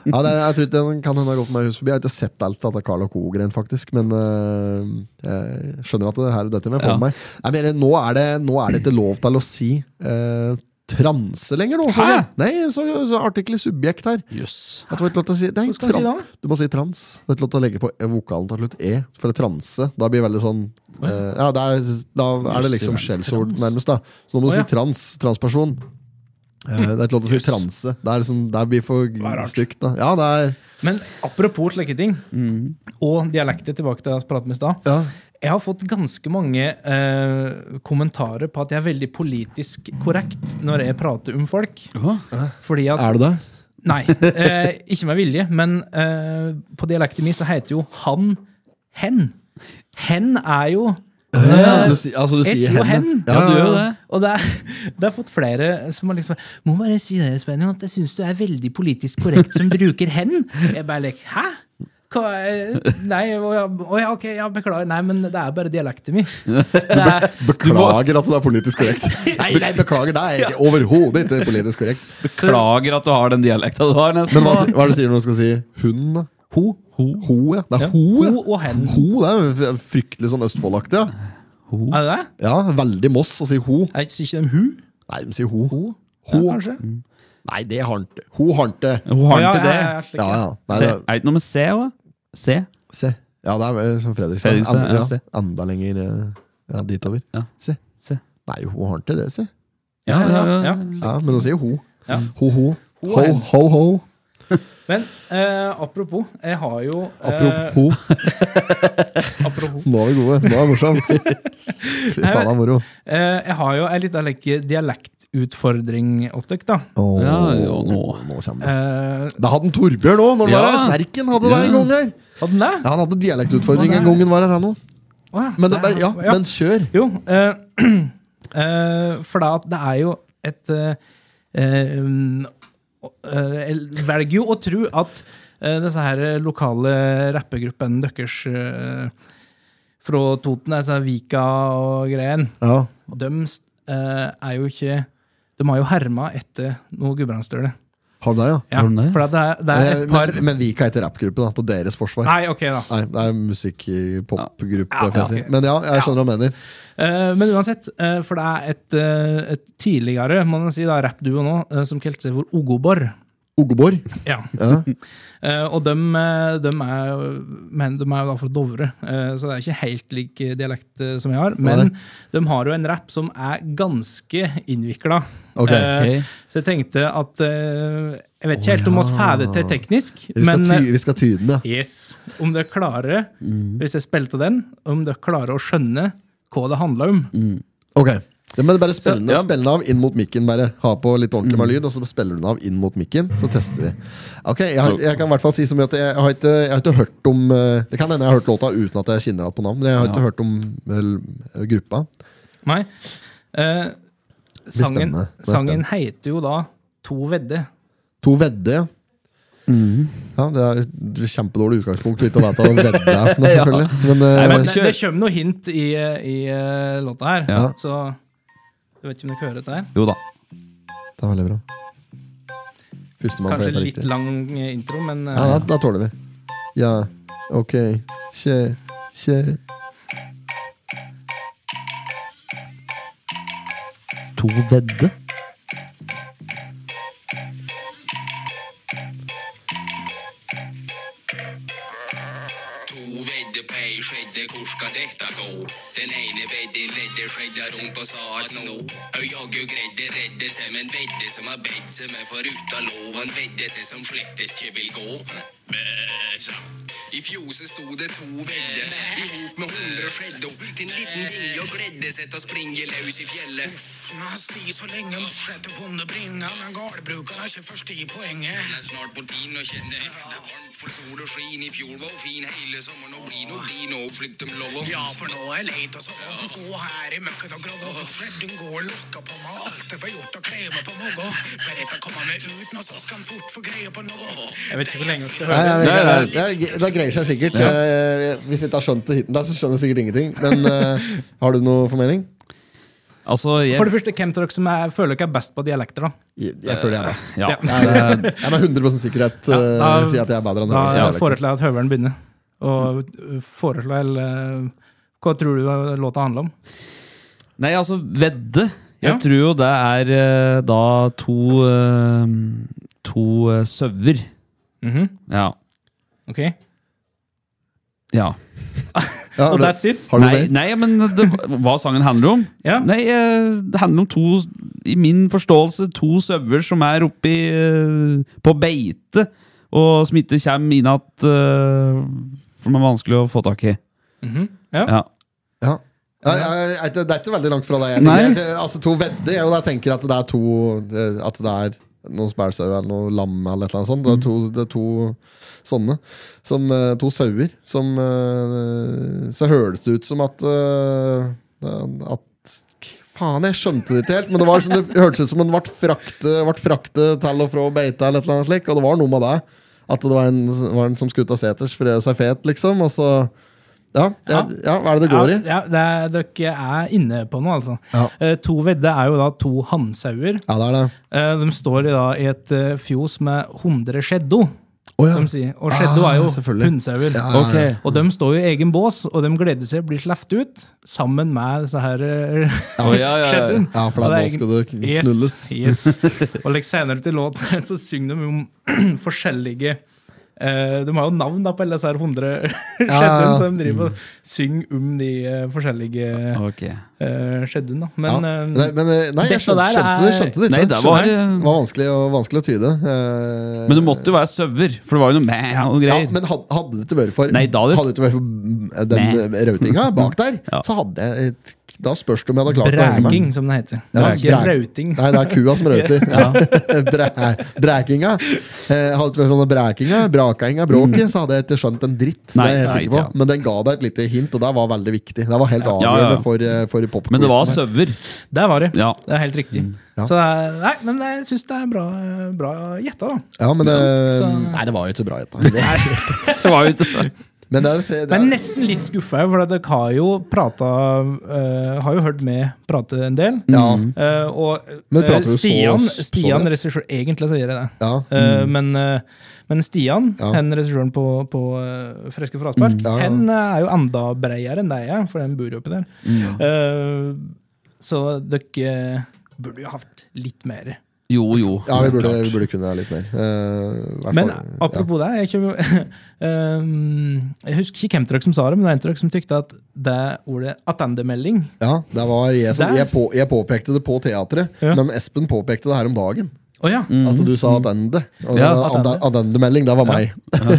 Ja, det, jeg tror ikke den kan hende har gått meg hus forbi. Jeg har ikke sett alt av Carl og Co-greien, faktisk. Men øh, jeg skjønner at det her dette må jeg få med meg. Mener, nå, er det, nå er det ikke lov til å si øh, transe lenger nå. Så, Hæ? Nei, så, så artikkel i subjekt her. Yes. At du har ikke lov til å si, nei, Hva skal jeg si da? Du må si trans. Du har ikke lov til å legge på vokalen til slutt e. For det transe, da blir det veldig sånn eh, Ja, det er, da er det liksom skjellsord, nærmest. da Så nå må du oh, ja. si trans. Transperson. Eh, det er ikke lov til å si transe. Det er liksom, det blir for er stygt. da Ja, det er Men apropos slike ting, Mm. og dialekter tilbake til det jeg pratet om i stad. ja. Jeg har fått ganske mange eh, kommentarer på at jeg er veldig politisk korrekt når jeg prater om folk. Fordi at Er du det? Nei, eh, ikke med vilje, men eh, på dialekten min så heter jo han hen. Hen er jo Ja, du, altså, du jeg sier sier jo hen. Ja, du gjør det. Og det er, det har fått flere som har liksom Må bare si det, Svenny, at jeg syns du er veldig politisk korrekt som bruker hen. Jeg bare like, hæ? Hva er, Nei, å ja, ok, ja, beklager. Nei, men det er bare dialekten min. Er, Beklager at du er politisk korrekt. Nei, nei, beklager, det er ikke overhodet ikke politisk korrekt. Beklager at du har den dialekta du har, nesten. Men hva, hva er det du sier når du skal si hun? Ho. ho. Ho, ja. Det er Ja. ho, ja. Ho og hen. Ho, det er fryktelig sånn Østfold-aktig. Ja. Er det det? ja, veldig Moss å si ho. Er ikke sier de hu? Nei, de sier ho. Ho? Ho. Ja, kanskje? Nei, det har han ikke. Ho har ikke. Hun har ikke det. Ja, ja, Ja, ja. ja. Nei, Se, det, er det ikke noe med C òg? C? se. Ja, det er som Fredrikstad. Fredrikstad, enda, ja, enda lenger ja, dit over. Ja. Se. C. Nei, hun har ikke det, se. Ja, ja, ja. Ja, men hun sier ho. Ja. Ho, ho. Ho Ho, ho, ho. Men eh, apropos, jeg har jo eh, Apropos. apropos Nå er vi gode. Nå er det morsomt. Fy faen, det er moro. eh, Jeg har jo ei lita like, dialektutfordring åt da. Oh, Ja, jo, nå. nå kommer det. Eh, Det hadde en Torbjørn òg, når han Ja. var her. Snerken hadde det en gang her. hadde den det? Ja, Han hadde dialektutfordring en gang han var her, han òg. Ja. Men, det ja, Ja. men kjør. Jo, eh, eh, for da, det er jo et eh, eh, eh, Jeg velger jo å tro at eh, disse her lokale rappegruppene deres eh, fra Toten, altså Vika og greien, Ja. de uh, er jo ikke De har jo herma etter noe Gudbrandsdøle. Har du det, ja? Ja, de det? for det, er- det er Eh, et par Men, men vi kan ikke rappgruppe, da, til deres forsvar. Nei, ok, da. Nei, det er musikk-popgruppe. Ja, får jeg Men ja, jeg skjønner hva du mener. Uh, men uansett, uh, for det er et, uh, et tidligere må man si da, rappduo nå, som kalte seg for Ogobor. Ogobor? Ja. Ja. Eh, og de, er, jo- men de er jo da fra Dovre, så det er ikke helt lik dialekt som jeg har. Men Nei. de har jo en rapp som er ganske innvikla. Ok. okay. Så jeg tenkte at eh, Jeg vet ikke helt om vi får det til teknisk, Vi skal, men ty eh, vi skal tyde den, ja. yes, om dere klarer, hvis jeg spilte den, om dere klarer å skjønne hva det handler om. Ok. ja, men bare spill den ja. den av inn mot mikken. bare Ha på litt ordentlig med lyd, og så spiller du den av inn mot mikken. Så tester vi. Ok, Jeg, har, jeg kan i hvert fall si så mye at jeg, har ikke, jeg har ikke hørt om eh, Det kan hende jeg har hørt låta uten at jeg kjenner igjen på navn, men jeg har ikke Ja. hørt om vel, gruppa. Nei. Eh, sangen. Sangen heter jo da To vedde. To vedde, ja. Ja, Det er et kjempedårlig utgangspunkt å vite hva vedde er. for noe, Ja. selvfølgelig Men, eh, Nei, Men det, det kommer noe hint i, i eh, låta her, Ja. så du vet ikke om dere hører dette her. Jo da. det er veldig bra. Førstemann Kanskje litt riktig. lang eh, intro, men Ja, da, da tåler vi. Ja, ok. Kje, kjø. To vedde? Skjedde, hvor skal dette gå? Den ene vedden ledde skjedde rundt og sa at nå jaggu greide redde til, men vedde som har bedt seg med foruten lov, han vedde til som slettes ikke vil gå. Bæsja. I fjoset sto det to vedder, i hop med hundre freddo. til en liten dinge og gledde seg til å springe løs i fjellet. Man sti så lenge nå skjedde kunne bringa, men gårdbrukeren har ikke først i poenget. Den er snart på tiden å kjenne. Det er varmt for sol og skin. I fjor var fin hele sommeren og blir og blid nå slik de lollo. Ja, for nå er leit og så gå her i møkken og gråde. Fredden går og på meg, alt er for gjort og kleve på noe. Bare for å komme meg ut nå, så skal han fort få greie på noe. jeg vet ikke hvor lenge vi skal høre. nei, Nei, nei, nei. det, det greier seg sikkert. Eh, Hvis jeg ikke har skjønt det hittil, så skjønner jeg sikkert ingenting. Men uh, har du noe formening? Altså, jeg, For det første, hvem av dere som er, føler dere er best på dialekter? da? Jeg, jeg føler jeg er best. Ja. Ja. Jeg er med 100 sikkerhet Ja, eh, da- sier at jeg er bedre enn Da foreslår jeg at Høveren begynner. Og uh, eller, Hva tror du låta handler om? Nei, altså, vedde. Jeg Ja. tror jo det er da to To eh, Mm -hmm. Ja. Ok? Ja. Ja, Og that's it? Har du Nei, nei, men det, hva sangen handler om? Ja. Nei, eh, det handler om to, i min forståelse, to sauer som er oppi eh, på beite, og som ikke kommer inn igjen, eh, For de er vanskelig å få tak i. Mhm, ja. Ja. Ja. Ja, jeg, jeg, det er ikke veldig langt fra deg. Altså To vedder, jeg, jeg tenker at det er to eh, At det er noen spælsauer eller noe lam eller et eller annet sånt. Det er to, det er to sånne. Som, uh, to sauer. Som uh, Så høres det ut som at eh, At Faen, jeg skjønte det ikke helt, men det, var som det hørtes ut som den ble fraktet, ble fraktet til og fra beita eller noe slik, og det var noe med det. At det var en, var en som skulle ut av seters for å gjøre seg fet, liksom. Og så ja, ja, ja, hva er det det går i? Ja, ja, det er, dere er inne på noe, altså. Eh, to vedde er jo da to hannsauer. Ja, det er det. Eh, de står i, da, i et fjos med 100 skjeddo. Å, ja. de sier. Og skjeddo Ah, er jo selvfølgelig. hundsauer. Ja, ja, ja. Og de står jo i egen bås, og de gleder seg blir sluppet ut sammen med disse her oh, ja, ja, ja. Ja, for da skal du knulles. Yes, yes. Og like senere til låten så synger de om forskjellige eh, De har jo navn da på alle disse her 100 skjeddene, ja. så de driver og synger om de uh, forskjellige okay. uh, skjeddene. Men, Ja. Men, Nei, men nei, jeg skjønte, der skjønte, det, er- skjønte det ikke. Nei, det var, Skjønte. Det var vanskelig, å, vanskelig å tyde. Eh, Men det måtte jo være sauer, for det var jo noe mæ og ja, greier. men hadde, hadde det ikke vært for Nei, da hadde- Hadde det ikke vært for mm, den rautinga bak der, Ja. så hadde jeg Da spørs det om jeg hadde klart å henge Bræking, meg. som det heter. Ja, Ikke bræk- rauting. Nei, det er kua som rauter. Bræ- Brækinga. Eh, Hadde det den brækinga, brakinga, bråket, så hadde jeg ikke skjønt en dritt. Nei, det er jeg nei, sikker på. ja. Men den ga deg et lite hint, og det var veldig viktig. Det var helt Ja, avgjørende ja, ja. for, eh, for popquizen. Men det var søver. sauer. Der var det. Ja. Det er helt riktig. Ja. Så det er, nei, men jeg syns det er bra, bra gjetta, da. Ja, men det, så- Nei, det var jo ikke bra gjetta. Det var jo ikke Men det, er- det, er- nesten litt skuffa, for dere har jo prata uh, Har jo hørt med prate en del. Ja. Uh, og Men eh, prater du så- Stian, så regissør, Egentlig så gjør jeg det. ja. Eh, men, eh, men Stian, Ja. hen regissøren på, på eh, Freske fraspark, ja. hen eh, er jo enda bredere enn deg er, for den bor jo oppi der. Eh, så dere burde jo hatt litt mer. Jo, jo. ja, vi burde, vi burde kunne litt mer. Uh, Men fall, apropos det, jeg, kommer, uh, jeg husker ikke hvem dere som sa det, men det var en dere som tykte at det ordet attendemelding ja. ja, det var jeg som jeg, på, jeg påpekte det på teatret, Ja. men Espen påpekte det her om dagen. Oh, ja! At du sa attende. Og Ja, attende. adde- det var meg.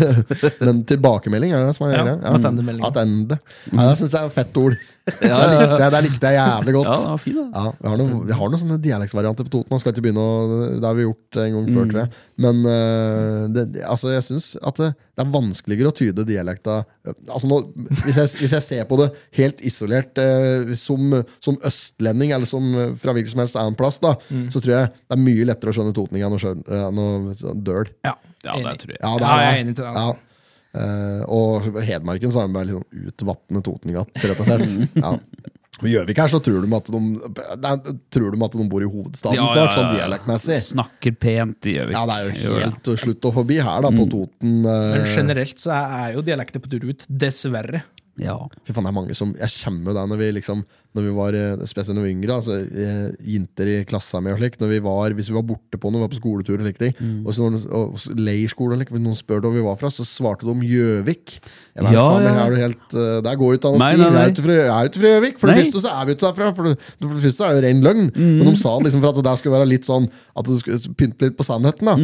Men tilbakemelding er det som er Ja, greia. attendemelding. Attende. Ja, det syns jeg er et fett ord. Ja, det, likte jeg, likte jeg jævlig godt. Ja, det var fin, da. Ja, vi har noen, vi har noen sånne dialektsvarianter på Toten. Man skal ikke begynne å, Det har vi gjort en gang før, tror jeg. Men uh, det, altså, jeg syns at det, det er vanskeligere å tyde dialekta altså, nå, hvis, jeg, hvis jeg ser på det helt isolert uh, som, som østlending, eller som fra hvilken som helst annen plass, da, så tror jeg det er mye lettere å skjønne totning enn å skjønne enn å døl. Ja, Ja, det tror jeg. Ja, det Ja, er jeg er enig til det, altså. Eh, og Hedmarken så har bare liksom sånn utvatnet igjen, rett og slett. Ja. Og Gjøvik her, så tror de at de, nei, tror de at de bor i hovedstaden Ja, ja, snart, ja, sånn dialektmessig. Snakker pent i Gjøvik. Ja, det er jo helt helt slutt og forbi her, da, på Toten. Uh... Men generelt så er er jo dialekter på tur ut, dessverre. Ja. Fy faen, det er mange som Jeg kommer jo der når vi liksom Når vi var eh, Spesielt når vi var yngre altså, eh, Jenter i klassa mi og slik Når vi var Hvis vi var borte på noe Vi var på skoletur og slike ting Mm. Og så når og, leirskole og slik Hvis noen spør hvor vi var fra Så svarte de om Gjøvik Ja, faen ja. Er du helt eh, Det går ikke an å si nei, nei. jeg er ikke fra Gjøvik For det Nei. første så er vi ikke derfra For det, for det første er det ren løgn Men de sa det liksom for at det der skulle være litt sånn At du skulle pynte litt på sannheten da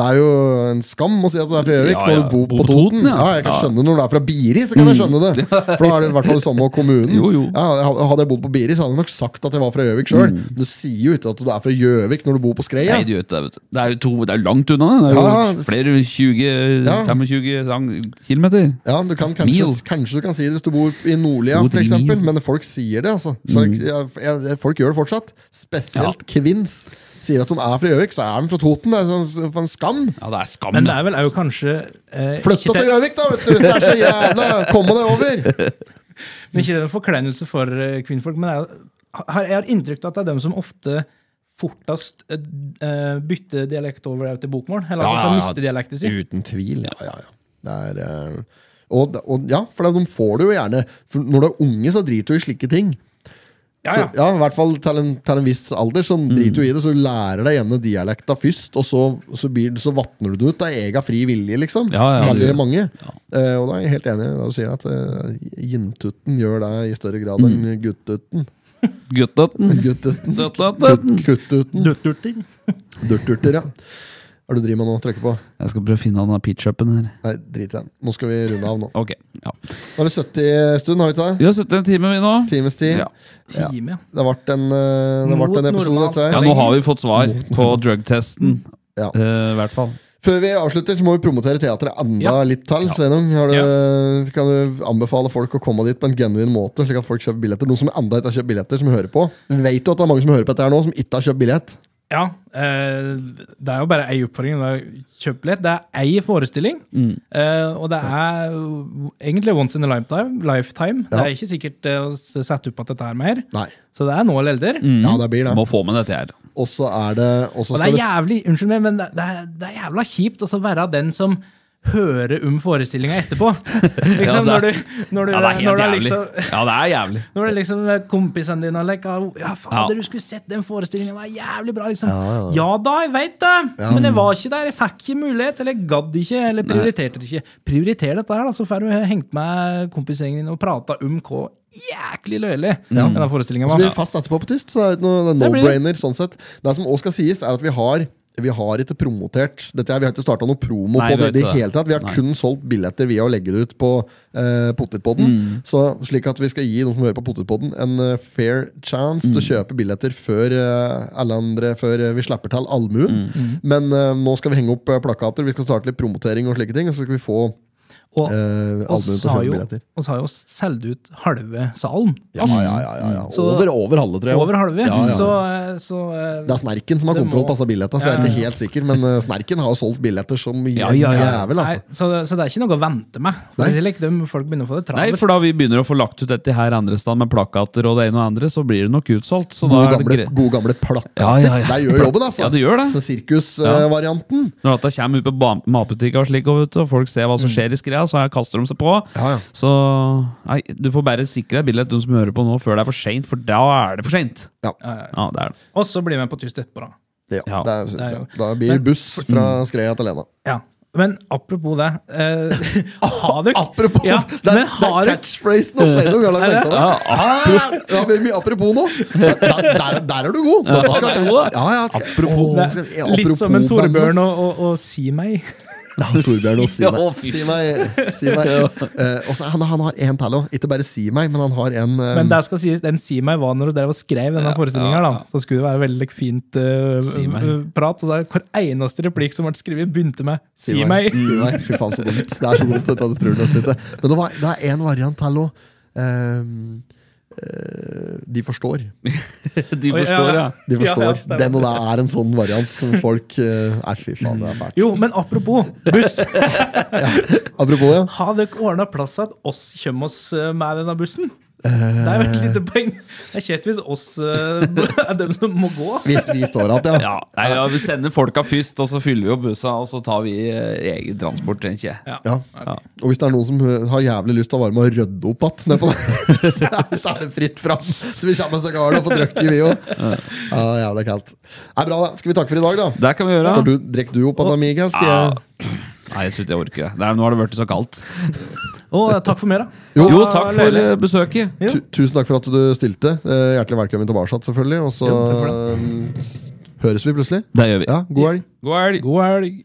Det er jo en skam å si at du er fra Gjøvik Mm. Ja, Når ja. du bor på, på Toten, ja. ja. Jeg kan Ja. skjønne når du er fra Biri Så kan jeg skjønne det For da er det i hvert fall det samme kommunen Jo, jo. ja, Hadde bodd på Biri, så hadde jeg nok sagt at jeg var fra Gjøvik sjøl. Mm. Du sier jo ikke at du er fra Gjøvik når du bor på Skreia. Nei, du vet det, vet du. Det er jo to, det er langt unna. Det Det er jo Ja, flere 20, Ja. 25 sang- kilometer. Ja, du kan kanskje, kanskje du kan si det hvis du bor i Nordlia, f.eks., for eksempel, men folk sier det. altså så, Mm. Jeg, jeg- Folk gjør det fortsatt. Spesielt kvinns sier at hun er fra Gjøvik, så er hun fra Toten. Det er sånn, for en skam. Ja, det er skam. Men det er vel òg kanskje eh, Flytta til Gjøvik, da, vet du, hvis det er så jævla Komme deg over! Men ikke det en forkleinelse for eh, kvinnfolk. Men jeg har, jeg har inntrykk av at det er dem som ofte fortest eh, eh, bytter dialekt over til bokmål. Eller Ja, altså mister dialekten sin. Uten tvil. Ja, ja, ja. Det er og, og ja, for de får det jo gjerne. For når du er unge, så driter du i slike ting. Ja, Så, ja. ja, I hvert fall til en, til en viss alder, så driter du i det. Så du lærer deg gjerne dialekta først, og så, så, blir, så vatner du det ut av egen fri vilje, liksom. Ja, ja, det Veldig mange. Eh, og da er jeg helt enig da du sier at uh, jintutten gjør det i større grad enn Mm. guttutten. Guttutten. Guttutten. Guttøtten. Kuttuten. Dutturter. Durturter, ja. Hva er det du driver med nå? Trykker på? Jeg skal prøve å finne den pitch-upen her. Nei, drit i den. Nå skal vi runde av nå. Ok, ja. Nå er det 70 stund, har vi ikke det? Vi har sittet en time, vi nå. Times tid. Ja. Time, ja. Det har vært en, eh, det har vært en episode, dette her. Ja, nå har vi fått svar på drugtesten. Ja. Uh, I hvert fall. Før vi avslutter, så må vi promotere teatret enda Ja. litt til. Sveinung, har du, kan du anbefale folk å komme dit på en genuin måte, slik at folk kjøper billetter? Noen som enda ikke har kjøpt billetter, som hører på. Vi vet jo at det er mange som hører på dette her nå, som ikke har kjøpt billett. Ja. eh, det er jo bare ei oppfordring. det er Kjøp billett. Det er ei forestilling. Mm. eh, og det er egentlig once in a lifetime. lifetime. Det er ikke sikkert eh, å sette opp at dette er mer. Nei. Så det er nå eller elder. Ja, det blir det. Må få med dette her. Og så er det og det er jævlig unnskyld meg, men det det er, det er jævla kjipt å være den som hører om forestillinga etterpå. Ja, Liksom, det når du, når du, Ja, det er helt når jævlig. liksom Ja, det er jævlig. Når det er liksom kompisene dine leker Ja, fader, Ja. du skulle sett den forestillingen, Det var jævlig bra. liksom Ja, Ja, ja. da, jeg veit det! Men jeg var ikke der, jeg fikk ikke mulighet, eller gadd ikke, eller prioriterte det ikke. Prioriter dette her, da, så får du hengt med kompisgjengen din og prata om hva jæklig løyelig denne forestillinga Så blir vi det fast etterpå på tyst, så det er Det no-brainer. sånn sett Det som også skal sies, er at vi har vi har ikke promotert dette. Vi har ikke starta noe promo Nei, på det. i det hele tatt Vi har Nei. kun solgt billetter via å legge det ut på uh, Potetpodden. Mm. Så slik at vi skal gi noen som hører på Potetpodden, en uh, fair chance til å Mm. kjøpe billetter før uh, alle andre Før eh, vi slipper til allmuen. Mm. Men eh, nå skal vi henge opp eh, plakater, vi skal starte litt promotering og slike ting. Og så skal vi få Og, eh, og allmuen så har kjøpe jo, og så har jo solgt ut halve salen. Ja, ja, ja, ja, ja. Så- Over, over halve, tror jeg. Over halve. Ja, ja. Så, eh, så eh, Det er Snerken som har Det kontroll på disse billettene, så jeg er ikke helt sikker. Men eh, Snerken har jo solgt billetter som Ja, ja, ja. jævel, Nei, altså. så, så det er ikke noe å vente med. Det er like, de, folk begynner å få det Nei, for da vi begynner å få lagt ut dette her andre sted med plakater og det ene og andre, så blir det nok utsolgt. Så Gode da er gamle, gode gamle plakater. Ja, ja, ja. Det gjør jobben, altså. Ja, det gjør det. Så sirkusvarianten. Når dette kommer ut på matbutikker og slik, og, vet og folk ser hva som skjer i skreia, så her kaster de seg på. Ja, ja. Så nei, du får bare sikre deg billett, du som hører på nå, før det er for seint, for da er det for seint. Ja. Ja, det er det. Og så blir vi med på tyst etterpå, da. Ja, Ja. det er, synes Det er jeg. Da blir Men- buss fra Skreia til Lena. Ja. Men apropos det eh, Har du Apropos! ja, det, er, det er catchphrasen av Sveinung! Det? det? Ja, ja, vi er mye apropos nå. Der, der, der er du god! Dette skal- er god, Ja, ja, Apropos. Ja, Litt som en apropos Torbjørn og, og, og Si meg. Ja, Torbjørn og si Ja, meg. Si meg, si meg. Eh, og så han, han har en til òg. Ikke bare si meg, men han har en eh, Men det skal sies, den Si meg var når du drev og skrev denne forestillinga. ja, ja. Så skulle det være veldig fint uh, Si eh, prat. Så der, hver eneste replikk som ble skrevet, begynte med 'si, Si meg'. Si meg. Fy faen, så dumt. Det er så dumt. det tror du. Men det, var, det er en variant til òg. De forstår. De forstår, ja. De forstår. ja. Den og det er en sånn variant som folk eh, Nei, fy faen, det er fælt. Jo, men apropos buss. Apropos, ja. Har dere ordna plass til at oss kommer oss eh, med denne bussen? Det er jo et lite poeng. Det er kjett hvis oss uh, er dem som må gå. Hvis vi står igjen, ja. Ja, nei, ja, Vi sender folka først, og så fyller vi opp bussa, og så tar vi eh, egen transport. Ja. Ja. Og hvis det er noen som eh, har jævlig lyst til å være med og rydde opp igjen, så er- så er det fritt fram. Så vi kommer oss og får drukket, vi òg. Ja, jævlig kaldt. Nei, bra, da. Skal vi takke for i dag, da? Det kan vi gjøre. Drikker du opp av Amiga? Skal jeg Nei, jeg tror ikke jeg orker det. er, nå har det blitt så kaldt. Og takk for mer, da. Jo. Jo, takk for løylig. eh, besøket. Jo. Tusen takk for at du stilte. Eh, Hjertelig velkommen tilbake, selvfølgelig. Og så eh, høres vi plutselig. Det gjør vi. Ja, God helg. God helg.